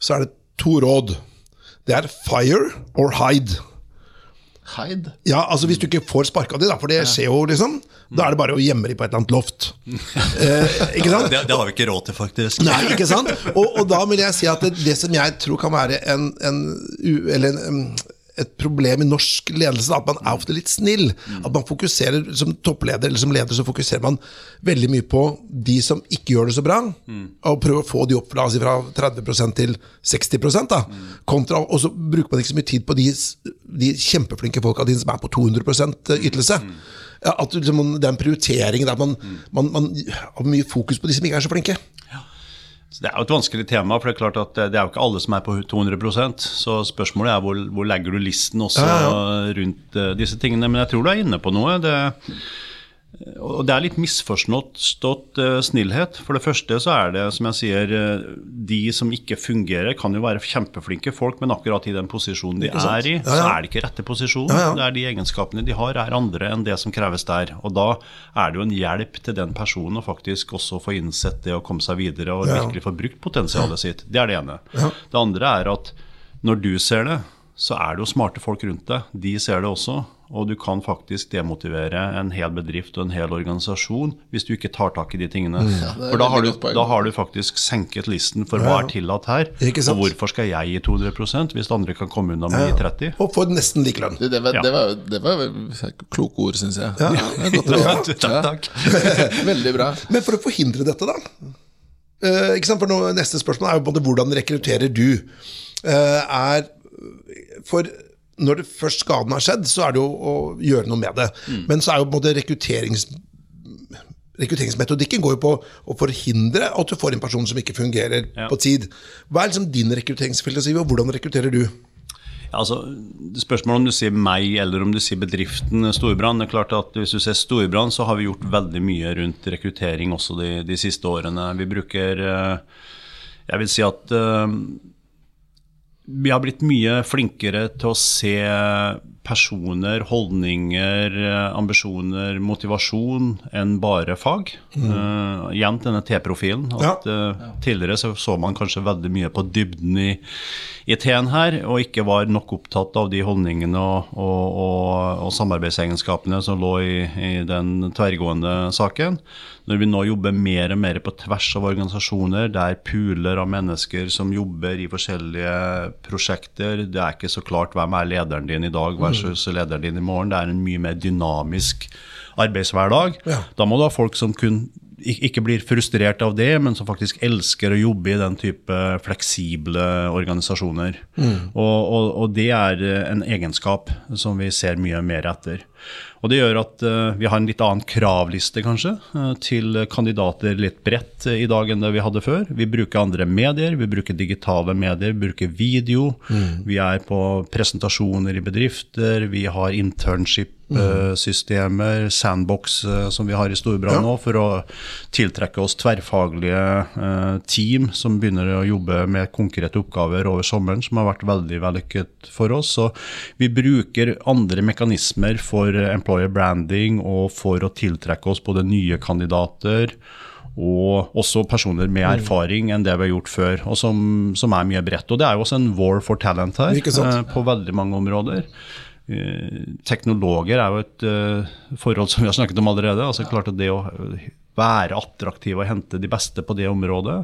så er det to råd. Det er fire or hide. Hyde. Ja, altså Hvis du ikke får sparka de, da, for det skjer jo, liksom, da er det bare å gjemme de på et eller annet loft. Eh, ikke sant? Det, det har vi ikke råd til, faktisk. Nei, ikke sant? Og, og da vil jeg si at det, det som jeg tror kan være en, en, eller en, et problem i norsk ledelse, at man er ofte litt snill. At man fokuserer Som toppleder eller som leder så fokuserer man veldig mye på de som ikke gjør det så bra, og prøver å få de opp la oss si, fra 30% til 60 da, kontra, Og så bruker man ikke så mye tid på de, de kjempeflinke folka dine som er på 200 ytelse. Ja, At Det liksom, Den prioriteringen der man, man, man har mye fokus på de som ikke er så flinke. Så Det er jo et vanskelig tema, for det er klart at det er jo ikke alle som er på 200% Så spørsmålet er hvor, hvor legger du listen også Ja, rundt eh, disse tingene. Men jeg tror du er inne på noe. Det, og det er litt misforstått eh, snillhet. For det første så er det, som jeg sier, eh, de som ikke fungerer, kan jo være kjempeflinke folk, men akkurat i den posisjonen de er i, Ja, så er det ikke rette posisjon. Ja, ja. Det er de egenskapene de har, er andre enn det som kreves der. Og da er det jo en hjelp til den personen å faktisk også få innsett det og komme seg videre og Ja. virkelig få brukt potensialet sitt. Det er det ene. Det andre er at når du ser det, så er det jo smarte folk rundt deg. De ser det også. Og du kan faktisk demotivere en hel bedrift og en hel organisasjon hvis du ikke tar tak i de tingene. Mm. er For da har, du, da har du faktisk senket listen for hva er tillatt her. Og hvorfor skal jeg gi 200% hvis andre kan komme unna med 30 Og få nesten lik lønn. Det, det, var, Ja. det, var, det var kloke ord, syns jeg. Ja. Det godt å. Takk, takk. Veldig bra. Men for å forhindre dette, da eh, ikke sant? For nå, Neste spørsmål er jo på en måte hvordan rekrutterer du? Eh, er For når det først skaden har skjedd, så er det jo å gjøre noe med det. Men så er jo både rekrutterings Rekrutteringsmetodikken går jo på å forhindre at du får en person som ikke fungerer Ja. på tid. Hva er liksom din rekrutteringsfilosofi, og hvordan rekrutterer du? Altså, Spørsmålet om du sier meg eller om du sier bedriften Storbrann. det er klart at Hvis du ser Storbrann, så har vi gjort veldig mye rundt rekruttering også de, de siste årene. Vi bruker eh, Jeg vil si at eh, vi har blitt mye flinkere til å se personer, holdninger, ambisjoner, motivasjon enn bare fag. Eh, igjen denne T-profilen. at eh, Tidligere så, så man kanskje veldig mye på dybden i, i T-en her, og ikke var nok opptatt av de holdningene og, og, og, og samarbeidsegenskapene som lå i, i den tverrgående saken. Når vi nå jobber mer og mer på tvers av organisasjoner, der puler av mennesker som jobber i forskjellige prosjekter, det er ikke så klart hvem er lederen din i dag versus lederen din i morgen. Det er en mye mer dynamisk arbeidshverdag. Ja. Da må du ha folk som kun ikke blir frustrert av det, men som faktisk elsker å jobbe i den type fleksible organisasjoner. Og, og, og det er en egenskap som vi ser mye mer etter. Og det gjør at eh, vi har en litt annen kravliste, kanskje, eh, til kandidater litt bredt eh, i dag enn det vi hadde før. Vi bruker andre medier, vi bruker digitale medier, vi bruker video. Vi er på presentasjoner i bedrifter, vi har internship-systemer, sandbox eh, som vi har i Storbrann nå, for å tiltrekke oss tverrfaglige eh, team som begynner å jobbe med konkrete oppgaver over sommeren, som har vært veldig vellykket for oss. Så vi bruker andre mekanismer for employer branding og for å tiltrekke oss både nye kandidater og også personer med erfaring enn det vi har gjort før, og som, som er mye bredt. Og det er jo også en war for talent her, eh, på veldig mange områder. Eh, Teknologer er jo et eh, forhold som vi har snakket om allerede. altså klart at Det å være attraktiv og hente de beste på det området,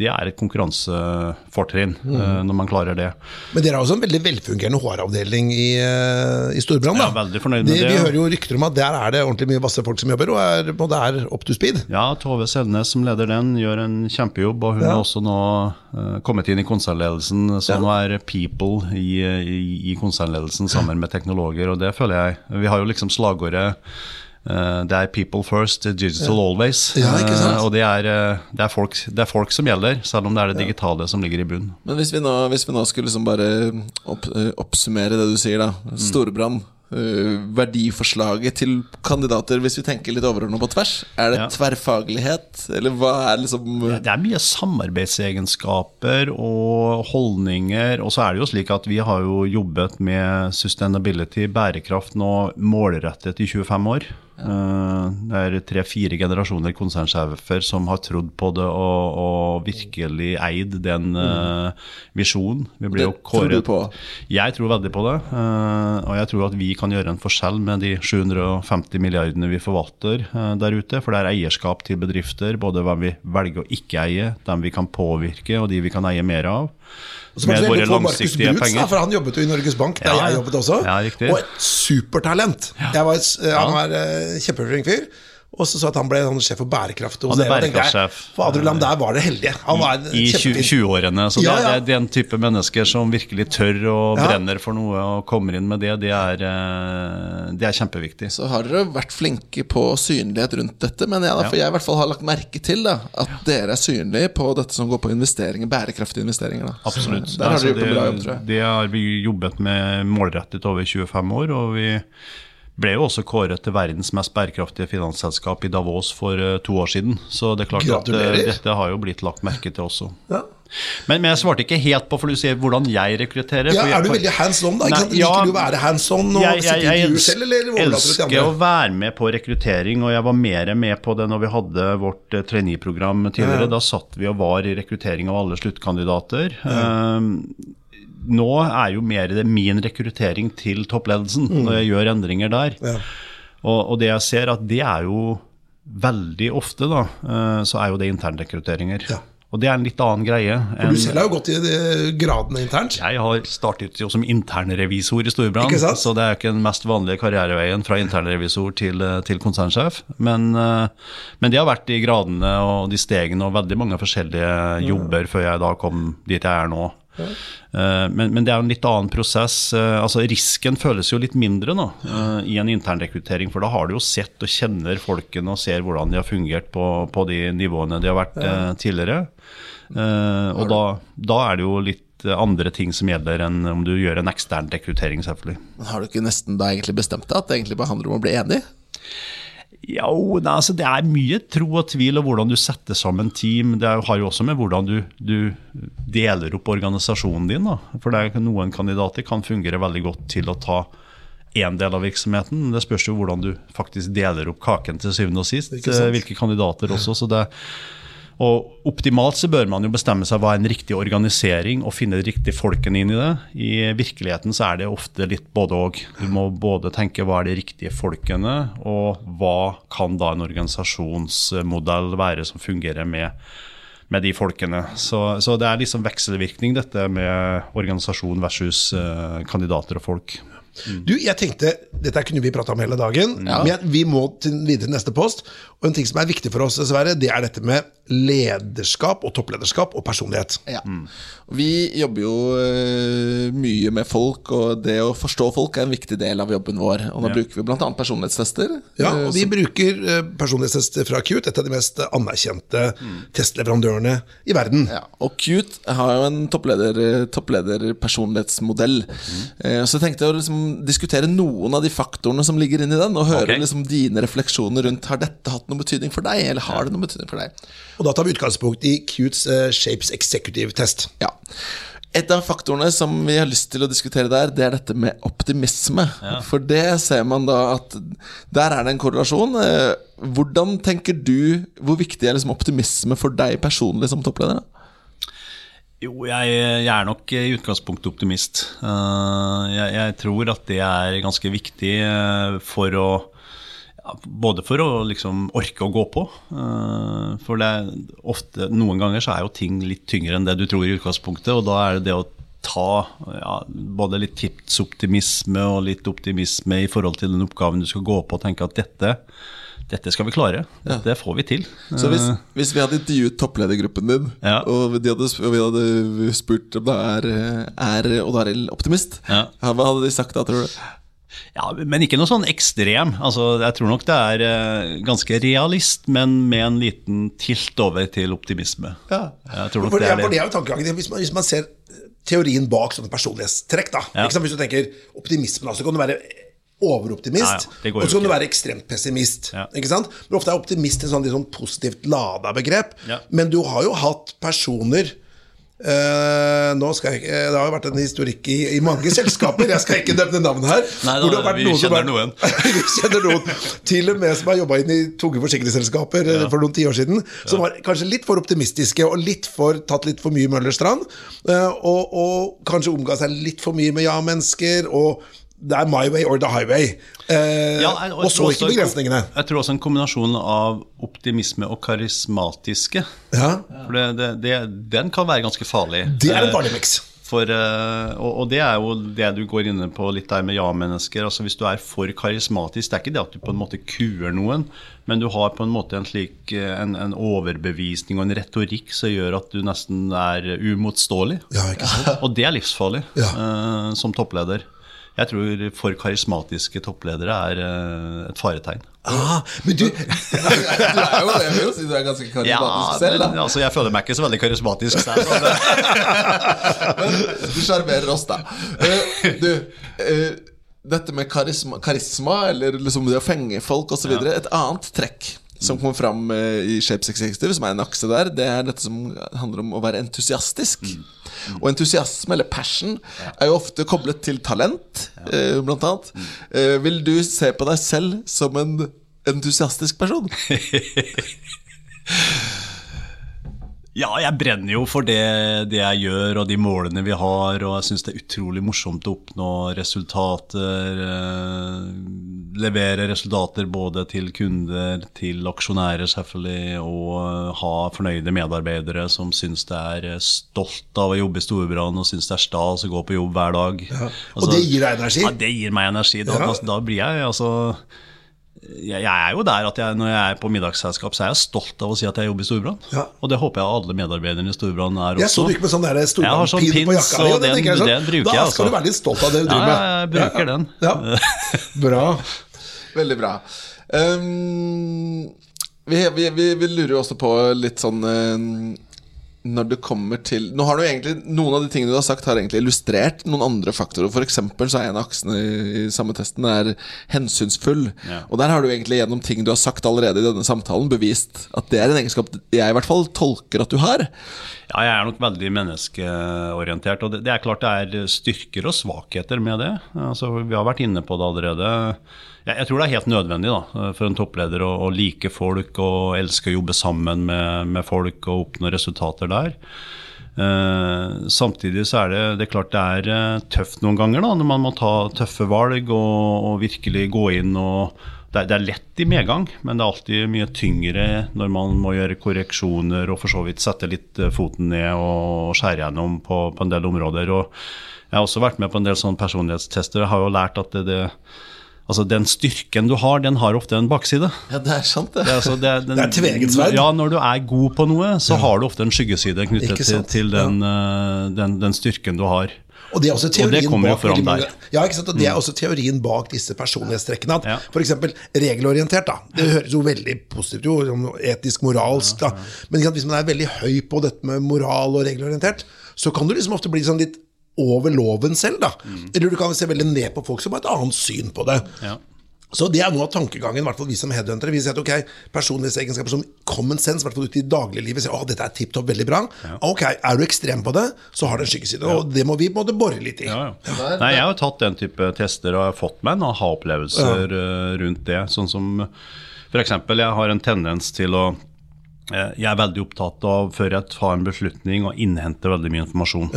det er et konkurransefortrinn Mm. eh, når man klarer det. Men dere har også en veldig velfungerende HR-avdeling i, eh, i Storbrann. Jeg er veldig fornøyd med det, det, Vi hører jo rykter om at der er det ordentlig mye vasse folk som jobber, og er, og det er up to speed. Ja, Tove Selnes som leder den, gjør en kjempejobb. Og hun Ja. har også nå uh, kommet inn i konsernledelsen, så nå er people i, i, i konsernledelsen sammen med teknologer. Og det føler jeg Vi har jo liksom slagordet det er 'people first, digital always'. Ja, ikke sant? Eh, og det er, eh, det, er folk, det er folk som gjelder, selv om det er det digitale som ligger i bunnen. Men hvis vi nå, hvis vi nå skulle liksom bare opp, eh, oppsummere det du sier, da. Storbrann. eh, verdiforslaget til kandidater, hvis vi tenker litt overordnet på tvers. Er det Ja. tverrfaglighet, eller hva er liksom Det er mye samarbeidsegenskaper og holdninger. Og så er det jo slik at vi har jo jobbet med sustainability, bærekraft, nå målrettet i 25 år. Eh, Det er tre-fire generasjoner konsernsjefer som har trodd på det og, og virkelig eid den uh, visjonen. Vi blir jo Det tror du på? Jeg tror veldig på det. eh, og jeg tror at vi kan gjøre en forskjell med de 750 milliardene vi forvalter eh, der ute. For det er eierskap til bedrifter, både hvem vi velger å ikke eie, dem vi kan påvirke og de vi kan eie mer av. Og så Med våre langsiktige få penger. da, for han jobbet jo i Norges Bank, der Ja, jeg jobbet også. Ja, og et supertalent. Jeg var, eh, han var uh, kjempeflink fyr. Og så så at han ble sånn sjef for bærekraft. hos er dere, og tenkte bærekraftsjef. Fader Ulland, der var det heldige. Han var I 20-årene. Så Ja, det, er, det er den type mennesker som virkelig tør og Ja. brenner for noe og kommer inn med det. Det er, eh, det er kjempeviktig. Så har dere vært flinke på synlighet rundt dette, men jeg, da, for jeg i hvert fall har lagt merke til da, at dere er synlige på dette som går på investeringer, bærekraftige investeringer. Da. Absolutt. Så der har Altså, dere gjort en bra jobb, det, tror jeg. det har vi jobbet med målrettet over 25 år. og vi ble jo også kåret til verdens mest bærekraftige finansselskap i Davos for eh, to år siden. Så det er klart at eh, dette har jo blitt lagt merke til også. Ja. Men, men jeg svarte ikke helt på, for du sier hvordan jeg rekrutterer. Ja, jeg- er du veldig hands on, da? Nei, ja, Liker du å være hands on og jeg, jeg, jeg, jeg selv, eller elsker å være med på rekruttering, og jeg var mer med på det når vi hadde vårt uh, trainee-program tidligere. Da satt vi og var i rekruttering av alle sluttkandidater. Um, nå er jo mer det min rekruttering til toppledelsen, når jeg gjør endringer der. Mm. Ja. Og, og det jeg ser, at det er jo veldig ofte, da, eh, så er jo det internrekruteringer. Ja. Og det er en litt annen greie. For du selv har jo gått i gradene internt. jeg har startet jo som internrevisor i Storbrann, så det er ikke den mest vanlige karriereveien fra internrevisor til, eh, til konsernsjef. Men, eh, men det har vært de gradene og de stegene og veldig mange forskjellige jobber før jeg da kom dit jeg er nå. Eh, Men, men det er en litt annen prosess. Eh, altså Risken føles jo litt mindre nå, eh, i en internrekruttering, for da har du jo sett og kjenner folkene og ser hvordan de har fungert på, på de nivåene de har vært ja. tidligere. Og da, da er det jo litt andre ting som gjelder enn om du gjør en ekstern rekruttering, selvfølgelig. Men har du ikke nesten da egentlig bestemt deg at det egentlig bare handler om å bli enig? Ja, nei, altså Det er mye tro og tvil og hvordan du setter sammen team. Det er- har jo også med hvordan du, du deler opp organisasjonen din. Da. For er, noen kandidater kan fungere veldig godt til å ta én del av virksomheten. Det spørs jo hvordan du faktisk deler opp kaken til syvende og sist. Eh, Hvilke kandidater også. så det og Optimalt så bør man jo bestemme seg hva er en riktig organisering og finne de riktige folkene inn i det. I virkeligheten så er det ofte litt både og. Du må både tenke hva er de riktige folkene, og hva kan da en organisasjonsmodell være som fungerer med, med de folkene. Så, så det er liksom vekselvirkning dette med organisasjon versus eh, kandidater og folk. Du, jeg tenkte, Dette kunne vi prata om hele dagen, men vi må til, videre til neste post. Og En ting som er viktig for oss, dessverre, det er dette med lederskap og topplederskap og personlighet. Ja. Vi jobber jo uh, mye med folk, og det å forstå folk er en viktig del av jobben vår. Og da Ja. bruker vi bl.a. personlighetstester. Ja, eh, og Vi bruker eh, personlighetstester fra Cute, et av de mest anerkjente testleverandørene i verden. Ja, og Cute har jo en toppleder, topplederpersonlighetsmodell. uh, Så jeg tenkte å liksom diskutere noen av de faktorene som ligger inni den, og høre okay. liksom dine refleksjoner rundt Har dette hatt noen betydning for deg, eller har det noen betydning for deg. Og Da tar vi utgangspunkt i Cutes uh, Shapes Executive Test. Ja. Et av faktorene som vi har lyst til å diskutere der, det er dette med optimisme. For det ser man da at der er det en korrelasjon. Eh, Hvordan tenker du Hvor viktig er liksom optimisme for deg personlig som toppleder? da? Jo, jeg, jeg er nok i utgangspunktet optimist. Eh, jeg, jeg tror at det er ganske viktig eh, for å Både for å liksom orke å gå på. eh, For det er ofte, noen ganger så er jo ting litt tyngre enn det du tror i utgangspunktet. Og da er det det å ta ja, både litt tidsoptimisme og litt optimisme i forhold til den oppgaven du skal gå på, og tenke at dette, dette skal vi klare. Dette får vi til. Så hvis, Eh, hvis vi hadde intervjuet toppledergruppen din, Ja. og, de hadde, og vi hadde spurt om det er, er Odd Arild optimist, Ja. hva hadde de sagt da, tror du? Ja, Men ikke noe sånn ekstrem. Altså, jeg tror nok det er eh, ganske realist, men med en liten tilt over til optimisme. Ja. Jeg tror nok For, det er for det det. er jo tankegangen. Hvis man, hvis man ser teorien bak sånne personlighetstrekk, da. Ja. Ikke? Hvis du tenker optimisme, da, så kan du være overoptimist, Ja, ja, og så kan du være ekstremt pessimist. Ja. Ikke sant? Men ofte er optimist en sånn, sånn positivt lada begrep. Ja. Men du har jo hatt personer Uh, jeg, ikke- Det har jo vært en historikk i, i mange selskaper, jeg skal ikke nevne navn her. Nei, da, hvor det har vært vi noen kjenner vært- vi kjenner noen. Til og med som har jobba inn i tunge forsikringsselskaper ja. for noen tiår siden. Som var kanskje litt for optimistiske og litt for, tatt litt for mye Møllerstrand. Uh, Og, og kanskje omga seg litt for mye med ja-mennesker. Og Det er my way or the highway. Eh, Ja, og så ikke begrensningene. Jeg tror også en kombinasjon av optimisme og karismatiske. Ja, For det, det, det, den kan være ganske farlig. det er en Eh, farlig miks. For, eh, og, og det er jo det du går inne på litt der med ja-mennesker. altså Hvis du er for karismatisk, det er ikke det at du på en måte kuer noen, men du har på en måte en slik eh, en, en overbevisning og en retorikk som gjør at du nesten er umotståelig. Ja. Og det er livsfarlig Ja. uh, som toppleder. Jeg tror for karismatiske toppledere er eh, et faretegn. Ah, men du, Du er jo jeg vil si du er ganske karismatisk selv, men, altså, jeg føler meg ikke så veldig karismatisk selv. men Du sjarmerer oss, da. Eh, du, eh, dette med karisma, karisma eller liksom det å fenge folk osv. Et annet trekk som kommer fram eh, i Shape 660, som er en akse der, det er dette som handler om å være entusiastisk. Og entusiasme, eller passion, er jo ofte koblet til talent, eh, blant annet. Eh, vil du se på deg selv som en entusiastisk person? Ja, jeg brenner jo for det, det jeg gjør og de målene vi har, og jeg syns det er utrolig morsomt å oppnå resultater. Eh, levere resultater både til kunder, til aksjonærer selvfølgelig, og eh, ha fornøyde medarbeidere som syns det er eh, stolt av å jobbe i Storbrann og syns det er stas å gå på jobb hver dag. og det gir deg energi? Ja, det gir meg energi. Da, Ja. da, da blir jeg altså jeg, jeg er jo der at jeg, når jeg er på middagsselskap, så er jeg stolt av å si at jeg jobber i Storbrann. Ja. Og det håper jeg alle medarbeiderne i Storbrann er jeg så du ikke med sånn Storbrann-pin sånn på jakka di. den- bruker jeg sånn, den bruker Da jeg, skal du altså. være litt stolt av det du driver med. Ja, jeg bruker den. Ja. Bra. Veldig bra. Um, vi, vi, vi, vi lurer jo også på litt sånn eh, Når det kommer til Nå har du egentlig Noen av de tingene du har sagt, har egentlig illustrert noen andre faktorer. For eksempel så er en av aksene i, samme testen er hensynsfull. Ja. Og der har du egentlig gjennom ting du har sagt allerede i denne samtalen, bevist at det er en egenskap jeg i hvert fall tolker at du har. Ja, jeg er nok veldig menneskeorientert. Og det, det er klart det er styrker og svakheter med det. Altså, vi har vært inne på det allerede. Jeg, jeg tror det er helt nødvendig da, for en toppleder å, å like folk og elske å jobbe sammen med, med folk og oppnå resultater der. Eh, samtidig så er det, det er klart det er eh, tøft noen ganger da, når man må ta tøffe valg og, og virkelig gå inn og det er, det er lett i medgang, men det er alltid mye tyngre når man må gjøre korreksjoner og for så vidt sette litt eh, foten ned og skjære gjennom på, på en del områder. Og jeg har også vært med på en del sånne personlighetstester og har jo lært at det, det Altså Den styrken du har, den har ofte en bakside. Ja, det er sant, det. Det altså, det, den, Det er tveget sverd. Ja, når du er god på noe, så har du ofte en skyggeside knyttet til, til den, eh, den, den styrken du har. Og det er også teorien bak mange-. Mm. Ja, ikke sant? Og det er også teorien bak disse personlighetstrekkene. At Ja. Eksempel regelorientert. da Det høres jo veldig positivt ut, etisk, moralsk. da Men sant, hvis man er veldig høy på dette med moral og regelorientert, så kan du liksom ofte bli sånn litt over loven selv. da Eller du kan se veldig ned på folk som har et annet syn på det. Mm. Ja. Så det er noe av tankegangen, i hvert fall vi som headhuntere. Vi sier at ok, personlighetsegenskaper som common sense, i hvert fall ute i dagliglivet, sier at dette er tipp topp, veldig bra. Ok, er du ekstrem på det, så har det en skyggeside. Og det må vi både bore litt i. Ja, ja. Nei, jeg har tatt den type tester og har fått meg en aha-opplevelser eh, rundt det. Sånn som f.eks. jeg har en tendens til å Jeg er veldig opptatt av, før jeg tar en beslutning, å innhente veldig mye informasjon.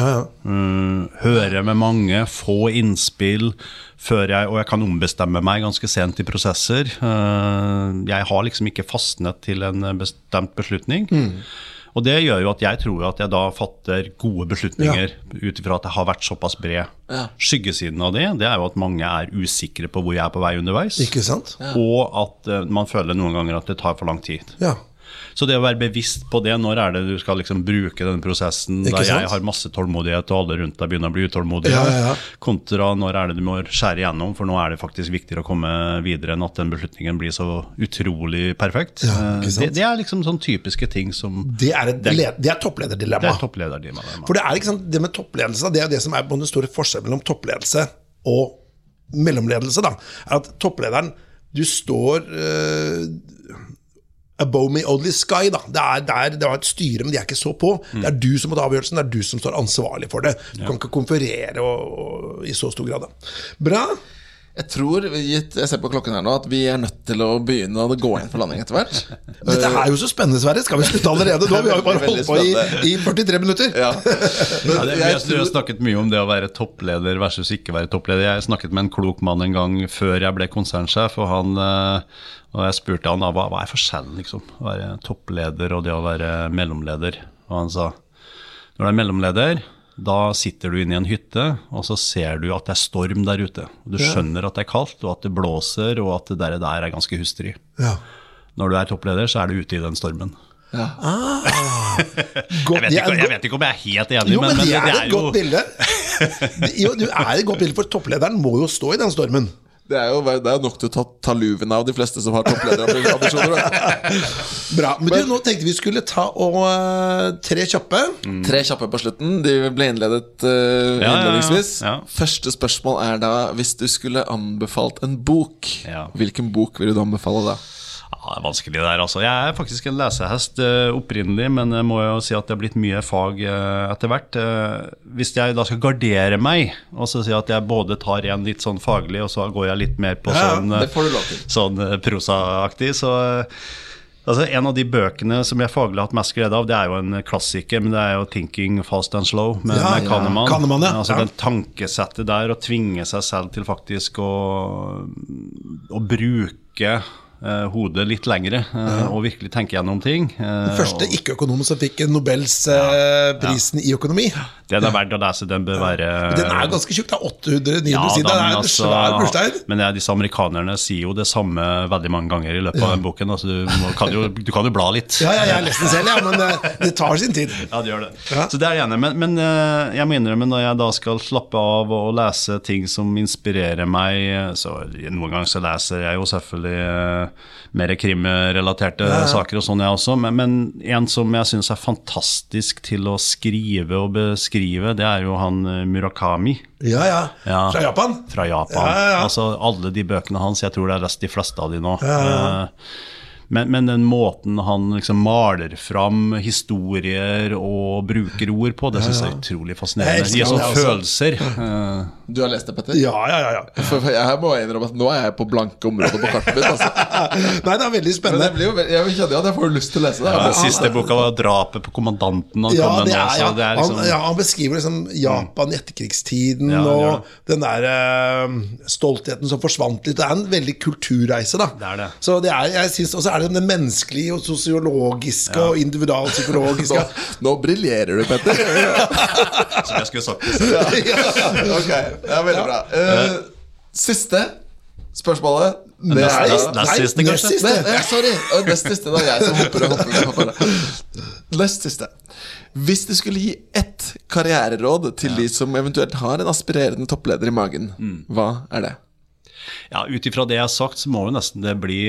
Mm, høre med mange, få innspill, før jeg, og jeg kan ombestemme meg ganske sent i prosesser. Eh, jeg har liksom ikke fastnet til en bestemt beslutning. Og det gjør jo at jeg tror at jeg da fatter gode beslutninger ut ifra at jeg har vært såpass bred. Ja. Skyggesiden av det, det er jo at mange er usikre på hvor jeg er på vei underveis. Ikke sant? Og at eh, man føler noen ganger at det tar for lang tid. Ja. Så det å være bevisst på det, når er det du skal liksom bruke den prosessen der jeg har masse tålmodighet og alle rundt deg begynner å bli utålmodige, Ja, ja, ja. kontra når er det du må skjære igjennom, for nå er det faktisk viktigere å komme videre enn at den beslutningen blir så utrolig perfekt. Eh, det, det er liksom sånn typiske ting som Det er, et, Det- det er Det topplederdilemma. er topplederdilemma. For det er sant, det med toppledelse, det er det som er den store forskjellen mellom toppledelse og mellomledelse. da, er at topplederen Du står eh, above me only sky. da, Det er, det, er, det var et styre, men de er ikke så på. Det er du som må ta avgjørelsen, det er du som står ansvarlig for det. Du kan ikke konferere og, og, i så stor grad. da. Bra. Jeg tror, gitt, jeg ser på klokken her nå, at vi er nødt til å begynne å gå inn for landing etter hvert. Dette er jo så spennende, Sverre. Skal vi slutte allerede nå? Vi har jo bare holdt på i, i 43 minutter. Ja. Men Ja, det, vi jeg har- vi har snakket mye om det å være toppleder versus ikke være toppleder. Jeg snakket med en klok mann en gang før jeg ble konsernsjef, og, han, eh, og jeg spurte han da, hva, hva er forskjellen liksom, å være toppleder og det å være mellomleder. Og han sa når du er mellomleder, da sitter du inne i en hytte, og så ser du at det er storm der ute. Du skjønner at det er kaldt, og at det blåser, og at det der, der er ganske hustrig. Ja. Når du er toppleder, så er du ute i den stormen. ja. Godt, Jeg vet, er ikke, jeg vet ikke om jeg er helt enig, Jo, men, men, det er et jo godt bilde. Jo, det er et godt bilde, for topplederen må jo stå i den stormen. Det er jo det er nok til å ta, ta luven av de fleste som har topplederambisjoner. Bra. Men du, nå tenkte vi skulle ta og uh, tre kjappe. Tre kjappe på slutten. De ble innledet uh, ja, innledningsvis. ja. Første spørsmål er da hvis du skulle anbefalt en bok, Ja. hvilken bok ville du anbefale da? Ja, det er vanskelig der, altså. Jeg er faktisk en lesehest eh, opprinnelig, men jeg må jo si at det er blitt mye fag eh, etter hvert. Eh, hvis jeg da skal gardere meg, og så si at jeg både tar en litt sånn faglig, og så går jeg litt mer på Ja, sånn, Det til. sånn eh, prosaaktig, så Altså, En av de bøkene som jeg faglig har hatt mest glede av, det er jo en klassiker, men det er jo 'Thinking Fast and Slow' med, Ja, med ja. Kahneman. Kahneman, ja. Altså Ja. Den tankesettet der, å tvinge seg selv til faktisk å, å bruke eh, hodet litt lengre, eh, og virkelig tenke gjennom ting. eh, Den første ikke-økonomen som fikk Nobelsprisen ja, ja. i økonomi. Den er verdt å lese, den bør være Den er ganske tjukk. Det er 800-900 Ja, sider. Det er en altså- svær murstein. Men det disse amerikanerne sier jo det samme veldig mange ganger i løpet av den boken. Altså, du, må, kan jo, du kan jo bla litt. Ja, ja, jeg har lest den selv, ja, men eh, det tar sin tid. Ja, det gjør det. Så det er det ene. Men, men eh, jeg må innrømme, når jeg da skal slappe av og lese ting som inspirerer meg så Noen ganger så leser jeg jo selvfølgelig eh, mer krimrelaterte saker og sånn, jeg også. Men, men en som jeg syns er fantastisk til å skrive og beskrive, det er jo han eh, Murakami. Ja, ja. Ja. Fra Japan. Fra Japan. Ja, ja, ja. Altså Alle de bøkene hans, jeg tror det er lest de fleste av de nå. Eh, Men, men den måten han liksom maler fram historier og bruker ord på, det syns jeg er utrolig fascinerende. Gir er sånn jeg også. følelser. Du har lest det, Petter? Ja, ja, ja, ja. For, for jeg må innrømme at nå er jeg på blanke områder på kartet mitt. Altså. Nei, det er veldig spennende. det blir jo, jeg kjenner jo at jeg får lyst til å lese det. ja, den siste boka var 'Drapet på kommandanten'. Han Ja, kom med nå, så det er liksom han, ja, han beskriver liksom Japan i etterkrigstiden Ja, og den der uh, stoltheten som forsvant litt. Det er en veldig kulturreise, da. Det er det. Så det er, jeg synes, Og så er det det menneskelige og sosiologiske og individualpsykologiske. Nå, nå briljerer du, Petter. Som jeg skulle sagt. ok, ja, veldig bra. Uh, siste spørsmålet. Det Nest- er nest- nest siste, nest kanskje? siste. Nei, sorry. Nest siste. Det er jeg som hopper og hopper. og hopper. Nest siste. Hvis du skulle gi ett karriereråd til de som eventuelt har en aspirerende toppleder i magen, hva er det? Ja, Ut ifra det jeg har sagt, så må jo nesten det bli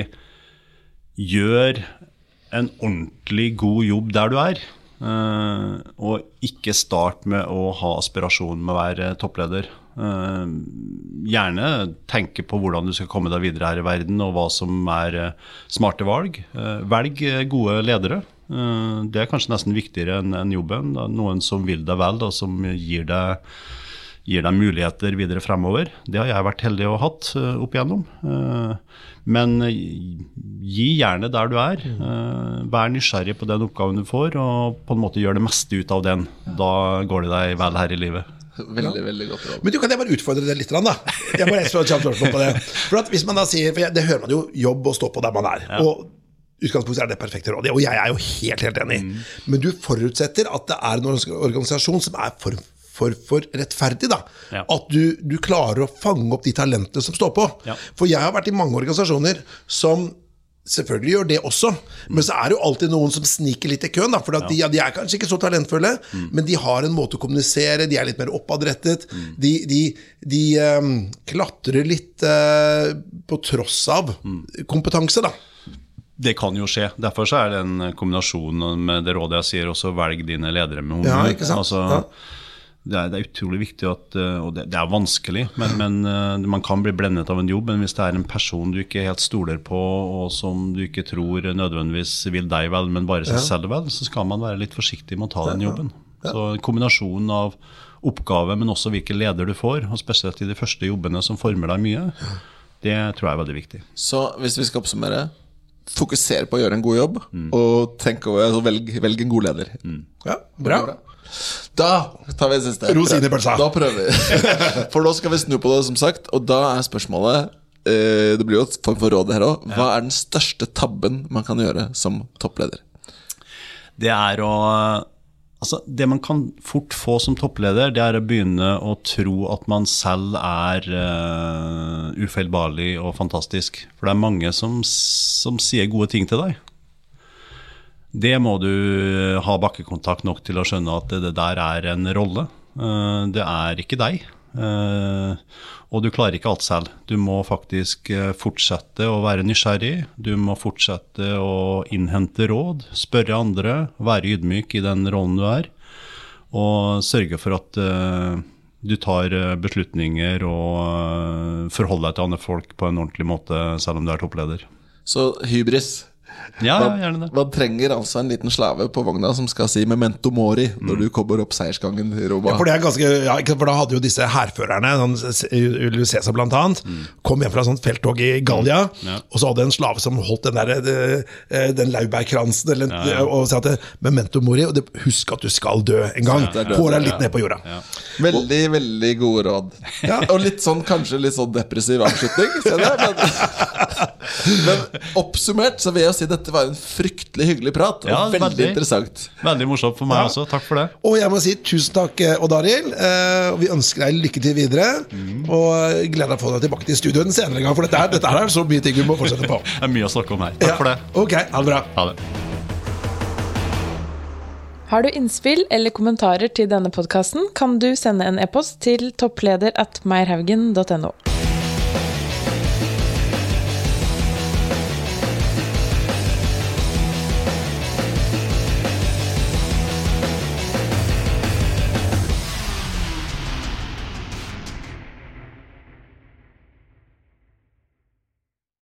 Gjør en ordentlig god jobb der du er. Uh, og ikke start med å ha aspirasjon med å være toppleder. Uh, gjerne tenke på hvordan du skal komme deg videre her i verden, og hva som er uh, smarte valg. Velg gode ledere. Det er kanskje nesten viktigere enn en jobben. Da. Noen som vil deg vel, og som gir deg gir deg muligheter videre fremover. Det har jeg vært heldig og hatt opp igjennom. Men eh, gi gjerne der du er. Eh, vær nysgjerrig på den oppgaven du får, og på en måte gjør det meste ut av den. Da går det deg vel her i livet. Veldig, veldig godt råd. Men du kan jeg bare utfordre det litt, da. Jeg bare spørsmål på det. For at hvis man da sier, for Det hører man jo jobb og stå på der man er. Og utgangspunktet er det perfekte rådet, og jeg er jo helt helt enig. Men du forutsetter at det er en organisasjon som er for, for, for rettferdig. da Ja. At du, du klarer å fange opp de talentene som står på. Ja. For jeg har vært i mange organisasjoner som Selvfølgelig gjør det også, men så er det jo alltid noen som sniker litt i køen. Da, for ja. de, ja, de er kanskje ikke så talentfulle, men de har en måte å kommunisere, de er litt mer oppadrettet. De, de, de um, klatrer litt uh, på tross av kompetanse, da. Det kan jo skje. Derfor så er det en kombinasjon med det rådet jeg sier, også velg dine ledere med humør. Ja, ikke sant? Altså, Ja. Det, er, det er utrolig viktig at eh, Og det, det er vanskelig, men, men eh, man kan bli blendet av en jobb. Men hvis det er en person du ikke helt stoler på, og som du ikke tror nødvendigvis vil deg vel, men bare seg selv vel, så skal man være litt forsiktig med å ta den jobben. Så kombinasjonen av oppgave, men også hvilken leder du får. Og spesielt i de første jobbene som former deg mye. Det tror jeg er veldig viktig. Så hvis vi skal oppsummere Fokuser på å gjøre en god jobb, og tenk over, altså velg, velg en god leder. Ja, bra. Da tar vi en siste. Rosin i pølsa. Da prøver vi. For nå skal vi snu på det, som sagt. Og da er spørsmålet eh, Det blir jo et form for råd her òg. Hva er den største tabben man kan gjøre som toppleder? Det er å Altså, det man kan fort få som toppleder, det er å begynne å tro at man selv er uh, ufeilbarlig og fantastisk. For det er mange som, som sier gode ting til deg. Det må du ha bakkekontakt nok til å skjønne at det, der er en rolle. Uh, det er ikke deg. Uh, og du klarer ikke alt selv. Du må faktisk eh, fortsette å være nysgjerrig. Du må fortsette å innhente råd, spørre andre, være ydmyk i den rollen du er. Og sørge for at du tar beslutninger og forholder deg til andre folk på en ordentlig måte, selv om du er toppleder. Så hybris. Ja, Man, gjerne det. man trenger altså en liten slave på vogna som skal si 'memento mori' når du kommer opp seiersgangen i Roma. Ja, for, det er ganske, ja, for da hadde jo disse hærførerne, sånn, Julius Cæsar blant annet, kom hjem fra et sånt felttog i Gallia, Ja. og så hadde en slave som holdt den, der, eh, den laurbærkransen eller, og sa at 'memento mori', og det, husk at du skal dø en gang. Ja, Få deg det, litt ned på jorda. Veldig, veldig gode råd. Og litt sånn, kanskje litt sånn depressiv avslutning, ser jeg. Men, men oppsummert så vil jeg jo si dette var en fryktelig hyggelig prat. Og Ja, veldig, veldig. interessant. Veldig morsomt for meg Ja. også. Takk for det. Og jeg må si tusen takk, eh, Odd Arild. Eh, vi ønsker deg lykke til videre. Og gleder deg å få deg tilbake til studio en senere gang, for dette, er- dette her er så mye ting vi må fortsette på. Det er mye å snakke om her. Takk Ja. for det. Ok, ha det bra. Ha det. Har du innspill eller kommentarer til denne podkasten, kan du sende en e-post til toppleder at meierhaugen.no.